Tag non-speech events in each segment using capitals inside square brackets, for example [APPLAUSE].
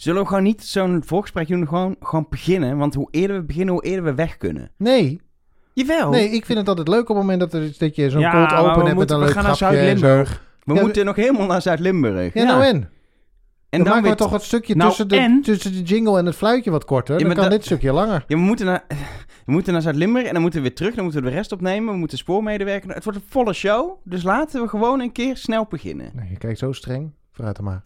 Zullen we gewoon niet zo'n voorgesprek doen, gewoon, gewoon beginnen? Want hoe eerder we beginnen, hoe eerder we weg kunnen. Nee, Jawel. nee, ik vind het altijd leuk op het moment dat, er, dat je zo'n Ja, cold open we hebt met moeten- een we leuk gaan naar. Zuid-Limburg. we Ja, moeten nog helemaal naar Zuid-Limburg. Ja, nou en? En dan, dan maken we toch het stukje Nou, tussen, de, en? tussen de jingle en het fluitje wat korter. Ja, dan kan dit stukje langer. Ja, we moeten naar, we moeten naar Zuid-Limburg en dan moeten we weer terug. Dan moeten we de rest opnemen. We moeten spoormedewerker. Het wordt een volle show. Dus laten we gewoon een keer snel beginnen. Nee, je kijkt zo streng. Vooruit dan maar.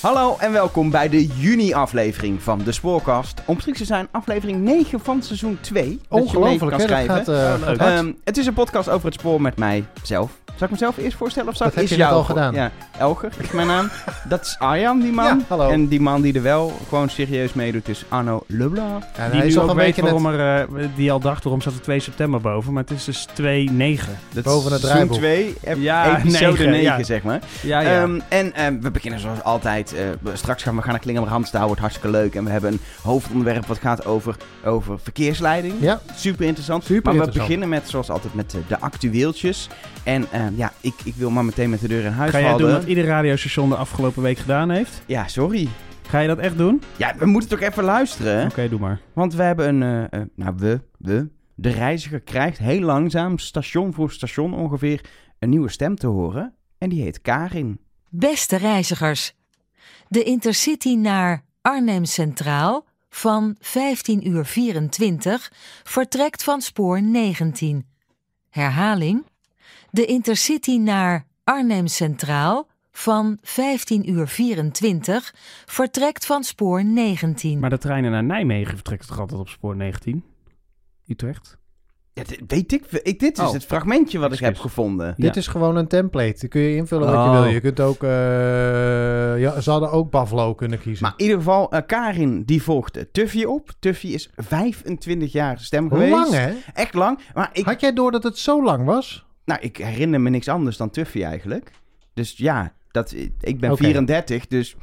Hallo en welkom bij de juni-aflevering van de Spoorkast. Om precies te zijn, aflevering 9 van seizoen 2. dat je mee Ongelooflijk, kan? Dat schrijven. gaat, eh. Ehm, het is een podcast over het spoor met mijzelf. Zal ik mezelf eerst voorstellen of zal Dat ik heb eerst je jou al gedaan. Ja, Elger is mijn naam. Dat is Arjan, die man. Ja, hallo. En die man die er wel gewoon serieus meedoet is Arno. Ja, Die hij is nu al ook een weet beetje waarom net... er, eh, die al dacht waarom staat er 2 september boven, maar het is dus 2-9. Dat Boven het draaiboek. 2, ep- Ja, episode 9, negen, ja. zeg maar. Ja, ja. Ehm, en ehm, we beginnen zoals altijd. eh, we- straks gaan we gaan naar Klingenbrand staan, wordt hartstikke leuk. En we hebben een hoofdonderwerp wat gaat over, over verkeersleiding. Ja, Super interessant. Super maar we beginnen met, zoals altijd, met eh, de actueeltjes. En ehm, ja, ik, ik wil maar meteen met de deur in huis Ga jij vallen. doen wat ieder radiostation de afgelopen week gedaan heeft? Ja, sorry. Ga je dat echt doen? Ja, we moeten toch even luisteren. Oké, doe maar. Want we hebben een... eh, eh, nou, we, we. De reiziger krijgt heel langzaam, station voor station ongeveer, een nieuwe stem te horen. En die heet Karin. Beste reizigers, de Intercity naar Arnhem Centraal van 15 uur 24 vertrekt van spoor 19. Herhaling. De Intercity naar Arnhem Centraal van 15 uur 24 vertrekt van spoor 19. Maar de treinen naar Nijmegen vertrekken toch altijd op spoor 19? Utrecht? Ja, dit weet ik. ik dit is Oh. het fragmentje wat ik heb gevonden. dit Ja. is gewoon een template. Die kun je invullen wat je Oh. wil. Je kunt ook... eh, ja, ze hadden ook Buffalo kunnen kiezen. Maar in ieder geval, eh, Karin die volgt Tuffy op. Tuffy is 25 jaar stem geweest. Lang, hè? Echt lang. Maar ik, Had jij door dat het zo lang was? Nou, ik herinner me niks anders dan Tuffy eigenlijk. Dus ja, dat, ik ben Oké. 34, dus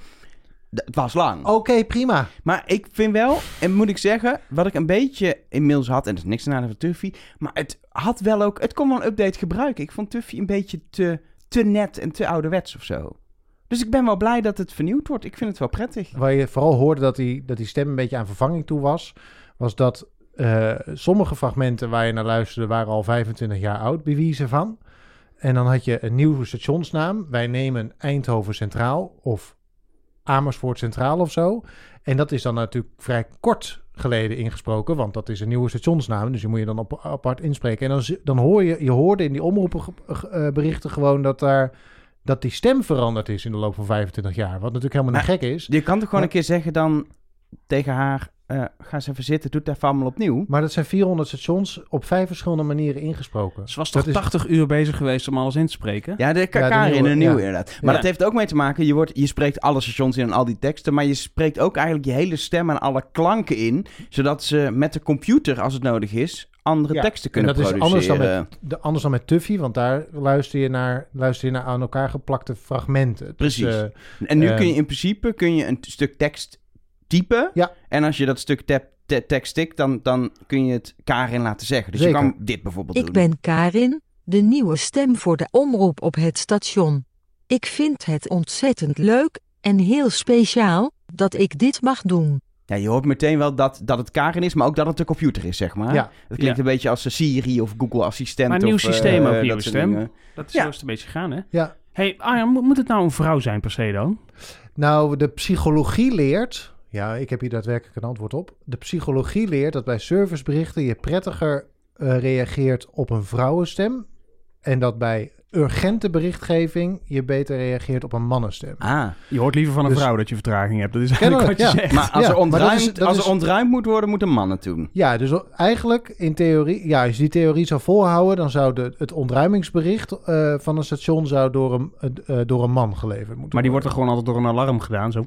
het was lang. Oké, prima. Maar ik vind wel, en moet ik zeggen, wat ik een beetje inmiddels had, en dat is niks nadeel van Tuffy, maar het had wel ook, het kon wel een update gebruiken. Ik vond Tuffy een beetje te, te net en te ouderwets of zo. Dus ik ben wel blij dat het vernieuwd wordt. Ik vind het wel prettig. Waar je vooral hoorde dat die, dat die stem een beetje aan vervanging toe was, was dat eh, sommige fragmenten waar je naar luisterde waren al 25 jaar oud, bewijzen van. En dan had je een nieuwe stationsnaam. Wij nemen Eindhoven Centraal of Amersfoort Centraal of zo. En dat is dan natuurlijk vrij kort geleden ingesproken, want dat is een nieuwe stationsnaam. Dus die moet je dan op, apart inspreken. En dan, dan hoor je, je hoorde in die omroepberichten gewoon dat daar dat die stem veranderd is in de loop van 25 jaar. Wat natuurlijk helemaal niet gek is. Je kan toch gewoon Maar- een keer zeggen dan tegen haar, eh, ga eens even zitten, doe het even allemaal opnieuw. Maar dat zijn 400 stations op vijf verschillende manieren ingesproken. Ze was toch Dat is- 80 uur bezig geweest om alles in te spreken? Ja, de Ja, Karin, nieuwe, een nieuwe ja. inderdaad. Maar Ja. dat heeft ook mee te maken, je, wordt, je spreekt alle stations in en al die teksten, maar je spreekt ook eigenlijk je hele stem en alle klanken in, zodat ze met de computer, als het nodig is, andere Ja, teksten En kunnen dat is anders dan, met, de, anders dan met Tuffy, want daar luister je naar, luister je naar aan elkaar geplakte fragmenten. Dus, Precies. eh, En nu Ehm. kun je in principe kun je een stuk tekst typen. Ja. En als je dat stuk te- te- tekst tikt, dan, dan kun je het Karin laten zeggen. Dus Zeker. je kan dit bijvoorbeeld Ik doen. ben Karin, de nieuwe stem voor de omroep op het station. Ik vind het ontzettend leuk en heel speciaal dat ik dit mag doen. Ja, je hoort meteen wel dat, dat het Karin is, maar ook dat het de computer is, zeg maar. Ja. Het klinkt Ja. een beetje als een Siri of Google Assistent. Maar een nieuw of, eh, systeem ook, dat nieuwe stem. dingen. Dat is Ja. zo is het een beetje gegaan, hè? ja. hey, Arjan, moet, moet het nou een vrouw zijn per se dan? Nou, de psychologie leert... Ja, ik heb hier daadwerkelijk een antwoord op. De psychologie leert dat bij serviceberichten je prettiger eh, reageert op een vrouwenstem. En dat bij urgente berichtgeving je beter reageert op een mannenstem. Ah, Je hoort liever van een Dus- vrouw dat je vertraging hebt. Dat is eigenlijk wat je ja. zegt. maar als, Ja, er, maar dat ontruimd, is- dat als is- er ontruimd moet worden, moeten mannen het doen. Ja, dus eigenlijk in theorie, ja, als je die theorie zou volhouden, dan zou de, het ontruimingsbericht eh, van een station zou door een, eh, door een man geleverd moeten Maar die wordt worden. er gewoon altijd door een alarm gedaan. Zo.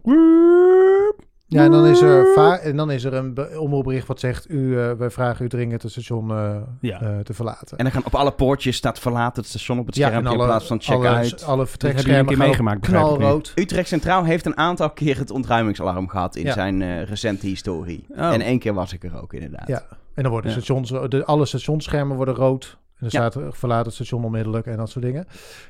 Ja, en dan is er, va- en dan is er een be- omroepbericht wat zegt, u, eh, wij vragen u dringend het station eh, Ja. eh, te verlaten. En dan gaan op alle poortjes staat verlaten het station op het ja, en in plaats van check alle, alle Dat heb je een vertrekschermen keer gaan op meegemaakt, knalrood. Utrecht Centraal heeft een aantal keer het ontruimingsalarm gehad in Ja. zijn eh, recente historie. Oh. En één keer was ik er ook inderdaad. Ja, en dan worden Ja. stations, de, alle stationsschermen worden rood. En er Ja. staat eh, verlaat het station onmiddellijk en dat soort dingen.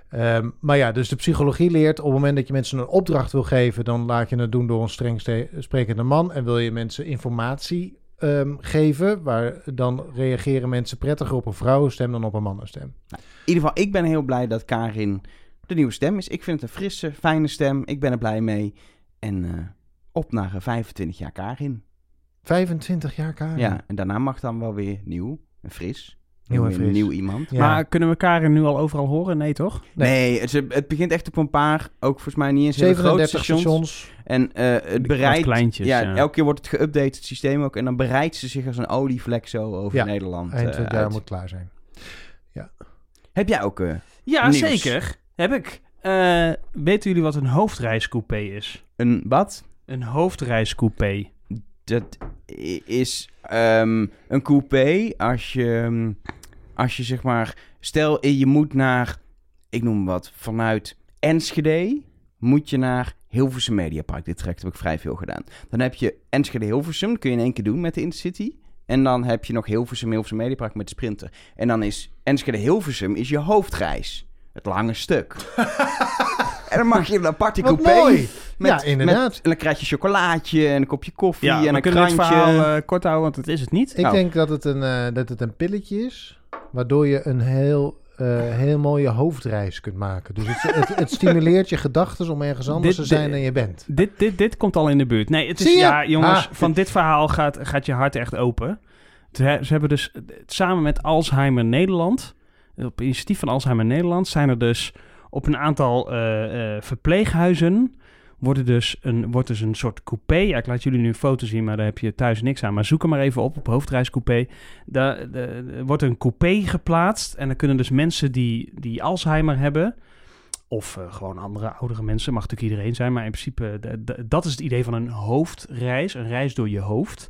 Ehm, maar ja, dus de psychologie leert op het moment dat je mensen een opdracht wil geven, dan laat je het doen door een streng sprekende man. En wil je mensen informatie ehm, geven, waar dan reageren mensen prettiger op een vrouwenstem dan op een mannenstem. In ieder geval, ik ben heel blij dat Karin de nieuwe stem is. Ik vind het een frisse, fijne stem. Ik ben er blij mee. En eh, op naar eh, 25 jaar Karin. 25 jaar Karin. Ja, en daarna mag dan wel weer nieuw en fris. Nieuw. Nieuw iemand. Ja. Maar kunnen we Karin nu al overal horen? Nee, toch? Nee, het, het begint echt op een paar, ook volgens mij niet eens hele grote 37 stations. stations. En eh, het bereidt... kleintjes, ja, ja. elke keer wordt het geüpdate, het systeem ook. En dan bereidt ze zich als een olievlek zo over Ja, Nederland Eind eh, jaar moet klaar zijn. Heb jij ook... eh, Ja, Nieuws. zeker. Heb ik. Eh, weten jullie wat een hoofdreiscoupé is? een wat? Een hoofdreiscoupé. Dat is ehm, een coupé als je, ehm, als je zeg maar... Stel, je moet naar, ik noem wat, vanuit Enschede moet je naar Hilversum Mediapark. Dit traject heb ik vrij veel gedaan. Dan heb je Enschede-Hilversum, dat kun je in één keer doen met de Intercity. En dan heb je nog Hilversum, Hilversum Mediapark met de Sprinter. En dan is Enschede-Hilversum is je hoofdreis. Het lange stuk. [LAUGHS] en dan mag je een aparte Wat coupé. mooi! Met, Ja, inderdaad. met- en dan krijg je chocolaatje en een kopje koffie Ja, en we een kunnen dit krantje. verhaal eh, kort houden, want het is het niet. Ik Nou. denk dat het, een, eh, dat het een pilletje is, waardoor je een heel, eh, heel mooie hoofdreis kunt maken. Dus het, het, het stimuleert je gedachten om ergens anders Dit- te zijn dit- dan je bent. Dit, dit, dit komt al in de buurt. Nee, het is, ja, jongens, Ah, van dit verhaal gaat, gaat je hart echt open. Ze hebben dus samen met Alzheimer Nederland, op initiatief van Alzheimer Nederland, zijn er dus op een aantal eh, eh, verpleeghuizen worden dus een, wordt dus een soort coupé. Ja, ik laat jullie nu een foto zien, maar daar heb je thuis niks aan. Maar zoek hem maar even op, op hoofdreiscoupé. Daar de- er wordt een coupé geplaatst. En dan kunnen dus mensen die, die Alzheimer hebben... of eh, gewoon andere oudere mensen, mag natuurlijk iedereen zijn... maar in principe, de- dat is het idee van een hoofdreis. Een reis door je hoofd.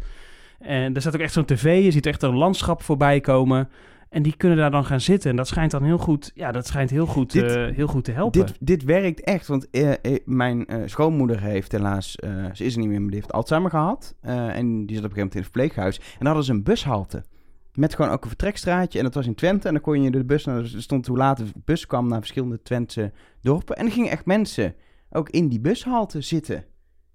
En er staat ook echt zo'n tv, je ziet echt een landschap voorbij komen... En die kunnen daar dan gaan zitten. En dat schijnt dan heel goed, ja, dat schijnt heel goed, Dit- eh, heel goed te helpen. Dit, dit werkt echt, want eh, eh, mijn schoonmoeder heeft helaas, ze is er niet meer, maar die heeft Alzheimer gehad. Eh, en die zat op een gegeven moment in het verpleeghuis. En daar hadden ze een bushalte. Met gewoon ook een vertrekstraatje. En dat was in Twente. En dan kon je de bus, naar, er stond hoe laat de bus kwam naar verschillende Twentse dorpen. En er gingen echt mensen ook in die bushalte zitten.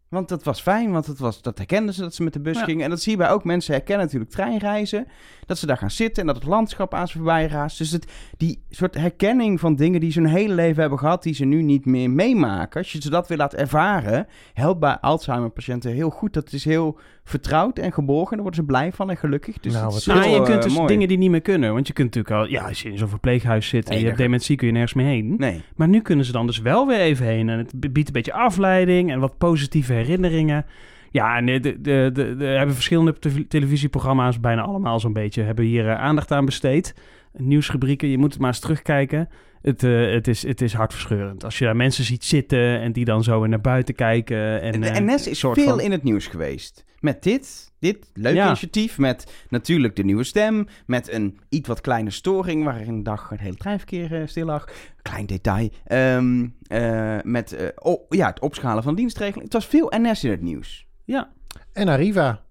Want dat was fijn, want het was, dat herkenden ze dat ze met de bus Ja. gingen. En dat zie je bij ook mensen herkennen natuurlijk treinreizen. Dat ze daar gaan zitten en dat het landschap aan ze voorbij raast. Dus het, die soort herkenning van dingen die ze hun hele leven hebben gehad, die ze nu niet meer meemaken. Als je ze dat weer laat ervaren, helpt bij Alzheimer-patiënten heel goed. Dat is heel vertrouwd en geborgen. Daar worden ze blij van en gelukkig. Dus Nou, is Nou, heel, je eh, kunt dus mooi. dingen die niet meer kunnen. Want je kunt natuurlijk al, ja, als je in zo'n verpleeghuis zit en Nee, je hebt dat- dementie, kun je nergens meer heen. Nee. Maar nu kunnen ze dan dus wel weer even heen. En het biedt een beetje afleiding en wat positieve herinneringen. Ja, en de, de, de, hebben verschillende te- televisieprogramma's, bijna allemaal zo'n beetje, hebben hier eh, aandacht aan besteed. Nieuwsrubrieken, je moet het maar eens terugkijken. Het, eh, het, is, het is hartverscheurend. Als je daar mensen ziet zitten en die dan zo weer naar buiten kijken. En, de eh, NS is soort veel van- in het nieuws geweest. Met dit, dit leuke Ja. initiatief. Met natuurlijk de nieuwe stem. Met een iets wat kleine storing waarin een dag het hele treinverkeer eh, stil lag. Klein detail. Ehm, eh, met eh, oh, ja, het opschalen van dienstregeling. Het was veel NS in het nieuws. Ja, En Arriva,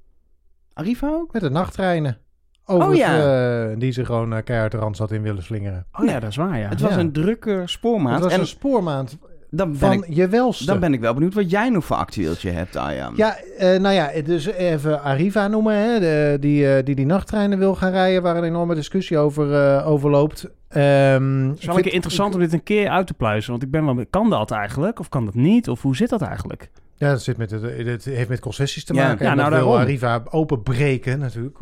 Arriva ook? met de nachttreinen. Over Oh, ja. eh, die ze gewoon uh, keihard de rand zat in willen slingeren. oh ja, dat is waar, ja. Het was Ja. een drukke spoormaand. Het was en een spoormaand dan, ben van ik, je welste. dan ben ik wel benieuwd wat jij nog voor actueeltje hebt, Arjan. Ja, eh, nou ja, dus even Arriva noemen, hè, de, die, eh, die die nachttreinen wil gaan rijden, waar een enorme discussie over, eh, over loopt. Ehm, Het vind- keer interessant om dit een keer uit te pluizen. Want ik ben wel... Kan dat eigenlijk? Of kan dat niet? Of hoe zit dat eigenlijk? Ja, dat, zit met het, het heeft met concessies te Ja. maken. Ja, en nou, dat wil daarom. Arriva openbreken natuurlijk.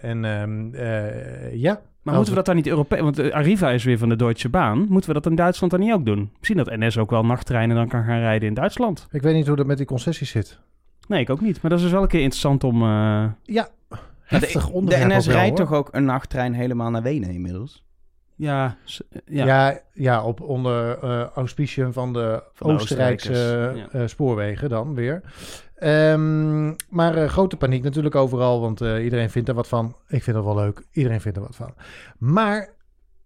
en ehm, eh, ja. Maar moeten we dat dan niet Europees... Want eh, Arriva is weer van de Deutsche Bahn. Moeten we dat in Duitsland dan niet ook doen? Misschien dat NS ook wel nachttreinen dan kan gaan rijden in Duitsland. Ik weet niet hoe dat met die concessies zit. Nee, ik ook niet. Maar dat is dus wel een keer interessant om... eh, Ja, de, NS rijdt toch ook een nachttrein helemaal naar Wenen inmiddels? Ja, s- ja. Ja. Ja, op onder eh auspiciën van de Van de Oostenrijkse eh, spoorwegen dan weer. Ehm, maar eh, grote paniek natuurlijk overal, want eh, iedereen vindt er wat van. Ik vind het wel leuk, iedereen vindt er wat van. Maar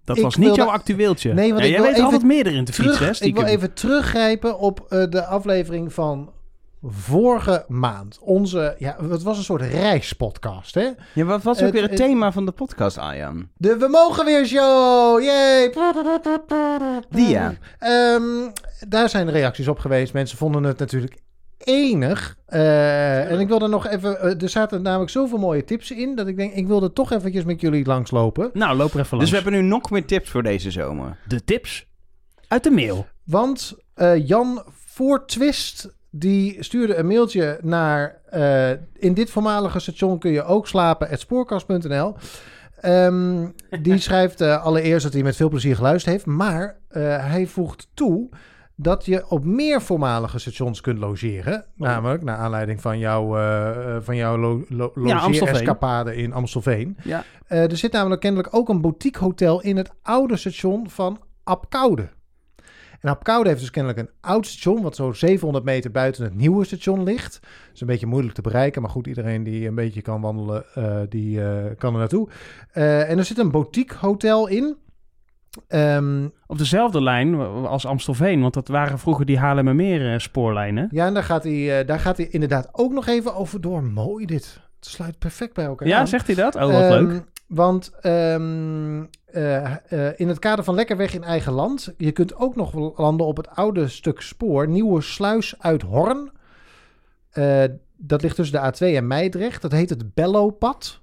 dat was niet jouw actueeltje. Nee, want Ja, ik jij wil weet even altijd meer erin te fietsen, hè, terug, ik wil even teruggrijpen op eh, de aflevering van vorige maand onze, ja, het was een soort reispodcast, hè? Ja, wat was ook Het- weer het het- thema van de podcast, Arjan? De We Mogen Weer Show! Yay! Die ja. Ehm, daar zijn reacties op geweest. Mensen vonden het natuurlijk enig. Eh, en ik wilde nog even... eh, er zaten namelijk zoveel mooie tips in... dat ik denk, ik wilde toch eventjes met jullie langslopen. Nou, loop er even Dus langs. we hebben nu nog meer tips voor deze zomer. de tips uit de mail. Want eh, Jan Voortwist... die stuurde een mailtje naar... eh, in dit voormalige station kun je ook slapen... at spoorkast.nl. Ehm, die [LAUGHS] schrijft eh, allereerst dat hij met veel plezier geluisterd heeft... maar eh, hij voegt toe... dat je op meer voormalige stations kunt logeren. Namelijk, naar aanleiding van, jouw eh, van jouw lo, logeer-escapade in Amstelveen. Ja. Er zit namelijk kennelijk ook een boutique hotel in het oude station van Apkoude. En Apkoude heeft dus kennelijk een oud station, wat zo 700 meter buiten het nieuwe station ligt. Dat is een beetje moeilijk te bereiken, maar goed, iedereen die een beetje kan wandelen, eh, die eh, kan er naartoe. Eh, en er zit een boutique hotel in. Ehm, Op dezelfde lijn als Amstelveen, want dat waren vroeger die Haarlemmermeer spoorlijnen. ja, en daar gaat, hij, daar gaat hij inderdaad ook nog even over door. Mooi dit. Het sluit perfect bij elkaar Ja, aan. zegt hij dat? Oh, wat Ehm, leuk. Want ehm, eh, eh, in het kader van lekker weg in eigen land, je kunt ook nog landen op het oude stuk spoor, Nieuwe Sluis uit Horn. Eh, dat ligt tussen de A2 en Meidrecht. Dat heet het Bellowpad.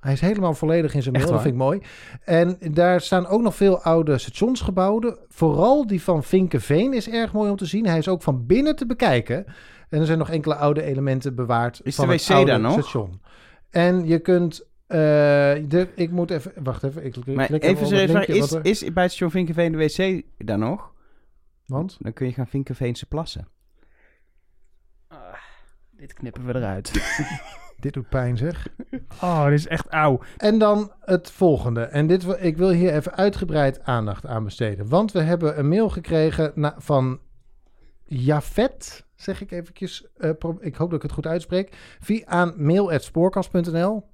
Hij is helemaal volledig in zijn mail, dat vind ik mooi. En daar staan ook nog veel oude stationsgebouwen. Vooral die van Vinkenveen is erg mooi om te zien. Hij is ook van binnen te bekijken. En er zijn nog enkele oude elementen bewaard Is van de het wc oude daar nog? station. En je kunt... eh, de, ik moet even... Wacht even. Ik, ik Maar klik even serieus, is, er- is bij het station Vinkenveen de wc daar nog? Want? Dan kun je gaan Vinkenveense plassen. Dit knippen we eruit. [LAUGHS] Dit doet pijn zeg. Oh, dit is echt auw. En dan het volgende. En dit, wil- ik wil hier even uitgebreid aandacht aan besteden. Want we hebben een mail gekregen na- van Jafet, zeg ik eventjes. eh, ik hoop dat ik het goed uitspreek. Via aan mail.spoorkast.nl.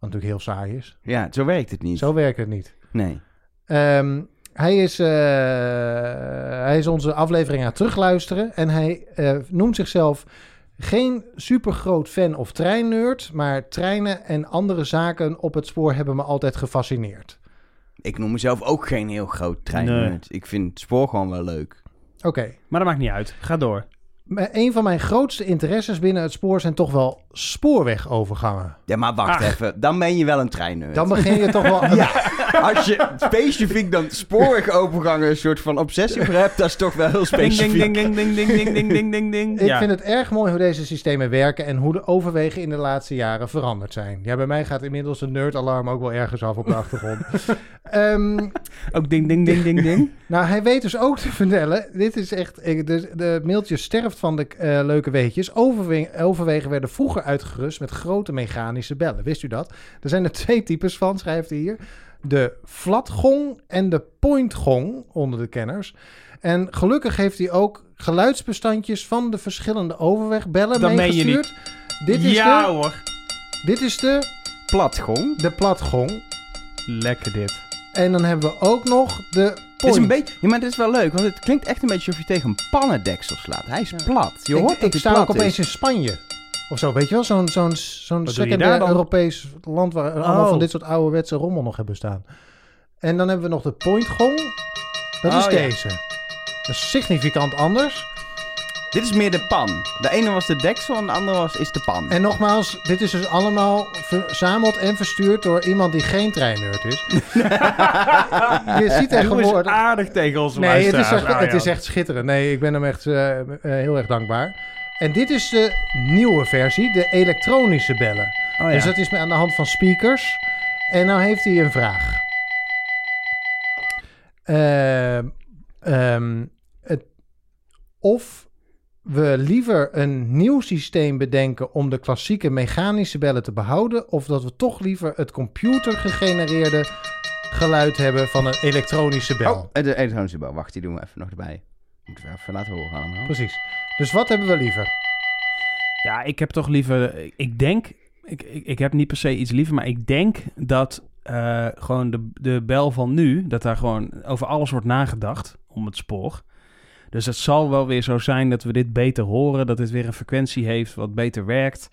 Wat natuurlijk heel saai is. Ja, zo werkt het niet. Zo werkt het niet. Nee. Ehm, hij, is, eh, hij is onze aflevering aan het terugluisteren. En hij eh, noemt zichzelf geen supergroot fan of treinnerd. Maar treinen en andere zaken op het spoor hebben me altijd gefascineerd. Ik noem mezelf ook geen heel groot trein. Ik vind het spoor gewoon wel leuk. Oké. Maar dat maakt niet uit. Ga door. Maar Een van mijn grootste interesses binnen het spoor zijn toch wel spoorwegovergangen. Ja, maar wacht Ach. even. Dan ben je wel een trein. Dan begin je toch wel... Ja, als je specifiek dan spoorwegovergangen een soort van obsessie voor hebt, dat is toch wel heel Ding, specifiek. ding, ding, ding, ding, ding, ding, ding, ding, ding. Ik Ja. vind het erg mooi hoe deze systemen werken en hoe de overwegen in de laatste jaren veranderd zijn. Ja, bij mij gaat inmiddels een nerdalarm ook wel ergens af op de achtergrond. Ehm, Ook ding, ding, ding, ding, ding. nou, hij weet dus ook te vertellen. Dit is echt. De, de mailtje sterft van de eh, leuke weetjes. Overwe- overwegen werden vroeger uitgerust met grote mechanische bellen. Wist u dat? Er zijn er twee types van, schrijft hij hier: de flatgong en de pointgong onder de kenners. En gelukkig heeft hij ook geluidsbestandjes van de verschillende overwegbellen Dat meen je meegestuurd. Dit is, ja de, hoor. dit is de, Platgong. de platgong. Lekker dit. En dan hebben we ook nog de Het point. is een beetje, ja, maar dit is wel leuk, want het klinkt echt een beetje alsof je tegen een pannendeksel slaat. Hij is plat. Je hoort ik, dat ik hij sta ook opeens in Spanje. Of zo, weet je wel? Zo'n zo'n zo'n secundair? Europees land waar allemaal Oh. van dit soort ouderwetse rommel nog hebben staan. En dan hebben we nog de pointgong. Dat is Oh, ja. deze. Dat is significant anders. Dit is meer de pan. De ene was de deksel en de andere was, is de pan. En nogmaals, dit is dus allemaal verzameld en verstuurd door iemand die geen treinneurt is. [LAUGHS] je ziet eens tegenwoordig... aardig tegen onze Nee, het is, echt, het is echt schitterend. Nee, ik ben hem echt eh, eh, heel erg dankbaar. En dit is de nieuwe versie, de elektronische bellen. Oh, ja. Dus dat is aan de hand van speakers. En nou heeft hij een vraag. Ehm, ehm, het, of we liever een nieuw systeem bedenken om de klassieke mechanische bellen te behouden, of dat we toch liever het computergegenereerde geluid hebben van een elektronische bel. Oh, de elektronische bel. Wacht, die doen we even nog erbij. Moeten we even laten horen allemaal. Precies. Dus wat hebben we liever? Ja, ik heb toch liever... Ik denk... Ik, ik, ik heb niet per se iets liever, maar ik denk dat eh, gewoon de, de bel van nu... dat daar gewoon over alles wordt nagedacht om het spoor. Dus het zal wel weer zo zijn dat we dit beter horen, dat dit weer een frequentie heeft wat beter werkt.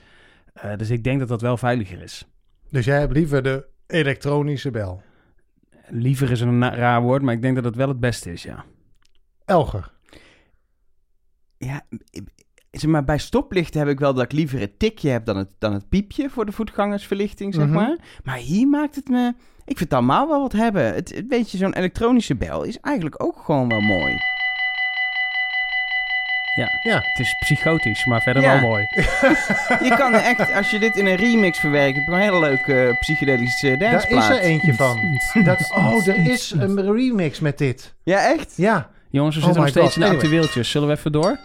Eh, dus ik denk dat dat wel veiliger is. Dus jij hebt liever de elektronische bel. Liever is een raar woord, maar ik denk dat het wel het beste is, ja. Elger. Ja, zeg maar, bij stoplichten heb ik wel dat ik liever het tikje heb dan het, dan het piepje voor de voetgangersverlichting, zeg Mhm. maar. Maar hier maakt het me... Ik vind het allemaal wel wat hebben. Het, het weet je, zo'n elektronische bel is eigenlijk ook gewoon wel mooi. Ja. Het is psychotisch, maar verder Ja. wel mooi. [LAUGHS] Je kan echt, als je dit in een remix verwerkt, heb je een hele leuke eh, psychedelische Daar danceplaat. is er eentje van. [LAUGHS] Dat, oh, er is een remix met dit. Ja, echt? Ja, Jongens, we Oh zitten nog steeds God. in de Anyway. actueeltjes. Zullen we even door?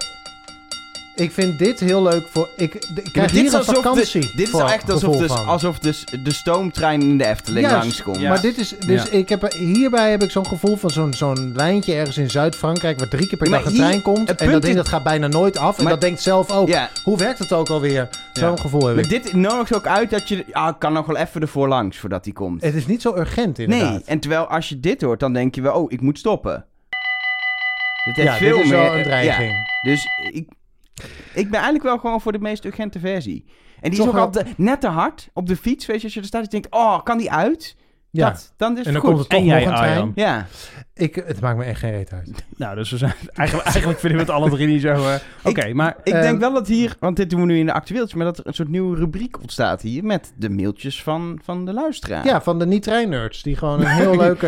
ik vind dit heel leuk voor... Ik, ik Ja, krijg dit hier is een alsof vakantie de, dit is voor echt alsof, van. alsof de, de stoomtrein in de Efteling Juist, langskomt. Ja. Maar dit is, dus Ja. ik heb, er- hierbij heb ik zo'n gevoel van zo'n zo'n lijntje ergens in Zuid-Frankrijk waar drie keer per Maar dag een hier- trein komt. het En dat ding dat gaat bijna nooit af. En Maar- dat denkt zelf ook. Hoe werkt het ook alweer? Zo'n Ja. gevoel heb maar ik. dit nodigt ook uit dat je... Ah, ik kan nog wel even ervoor langs voordat hij komt. Het is niet zo urgent inderdaad. Nee, en terwijl als je dit hoort, dan denk je wel... Oh, ik moet stoppen. Dit heeft ja, veel dit is meer... wel een eh, dreiging. ja. Dus ik, ik ben eigenlijk wel gewoon voor de meest urgente versie. En die Toch is ook wel- altijd net te hard op de fiets. Weet je, als je er staat, je denkt... Oh, kan die uit? Ja. Dat, dan is het en dan goed. komt er toch En jij, nog een trein. Arjan. Ja. Ik, het maakt me echt geen reet uit. [LAUGHS] Nou, dus we zijn... Eigenlijk, eigenlijk vinden we het alle drie niet zo... eh, Oké, maar... Ik Ehm, denk wel dat hier, want dit doen we nu in de actueeltjes, maar dat er een soort nieuwe rubriek ontstaat hier met de mailtjes van, van de luisteraar. Ja, van de niet-trein-nerds. Die gewoon een heel [LAUGHS] leuke...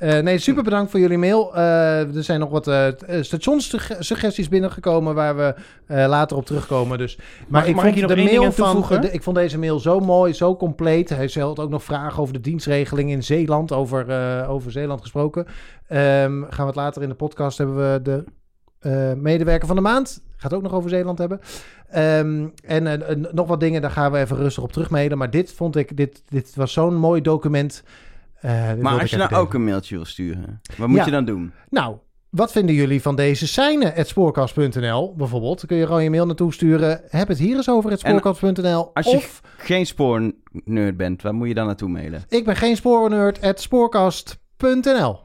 eh, eh, nee, super bedankt voor jullie mail. Eh, er zijn nog wat eh stationssuggesties binnengekomen waar we eh, later op terugkomen. Dus, maar ik mag vond ik hier nog de mail aan van... de- ik vond deze mail zo mooi, zo compleet. Hij stelt ook nog vragen over de dienstregeling in Zeeland. Over, eh, over Zeeland gesproken. Ehm, gaan we het later in de podcast hebben we de eh, medewerker van de maand. Gaat ook nog over Zeeland hebben. Ehm, en eh, nog wat dingen, daar gaan we even rustig op terugmailen. Maar dit vond ik, dit, dit was zo'n mooi document. Maar als je nou ook een mailtje wil sturen, wat moet Ja. je dan doen? Nou, wat vinden jullie van deze seinen? Het spoorkast.nl bijvoorbeeld. Kun je gewoon je mail naartoe sturen. Heb het hier eens over spoorkast.nl. als je- Of Geen spoornerd bent, waar moet je dan naartoe mailen? ik ben geen spoornerd. Het spoorkast.nl.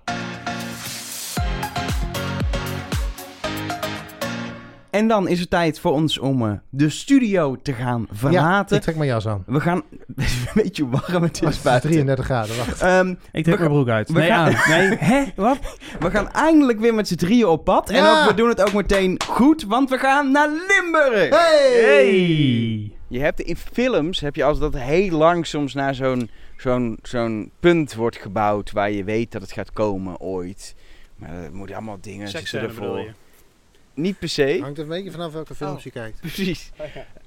En dan is het tijd voor ons om eh, de studio te gaan Ja, verlaten. ik trek mijn jas aan. We gaan... [LAUGHS] Het is een beetje warm, het Het is is buiten. 33 graden, wacht. Ehm, Ik trek mijn broek uit. we Nee, gaan- aan. Nee, [LAUGHS] hè? Wat? we gaan eindelijk weer met z'n drieën op pad. En Ja. ook, we doen het ook meteen goed, want we gaan naar Limburg. Hey! Hey! Je hebt in films, heb je als dat heel lang soms naar zo'n zo'n zo'n punt wordt gebouwd waar je weet dat het gaat komen ooit. Maar er moeten allemaal dingen zitten ervoor. Niet per se. Hangt een beetje vanaf welke films Oh. je kijkt. [LAUGHS] Precies.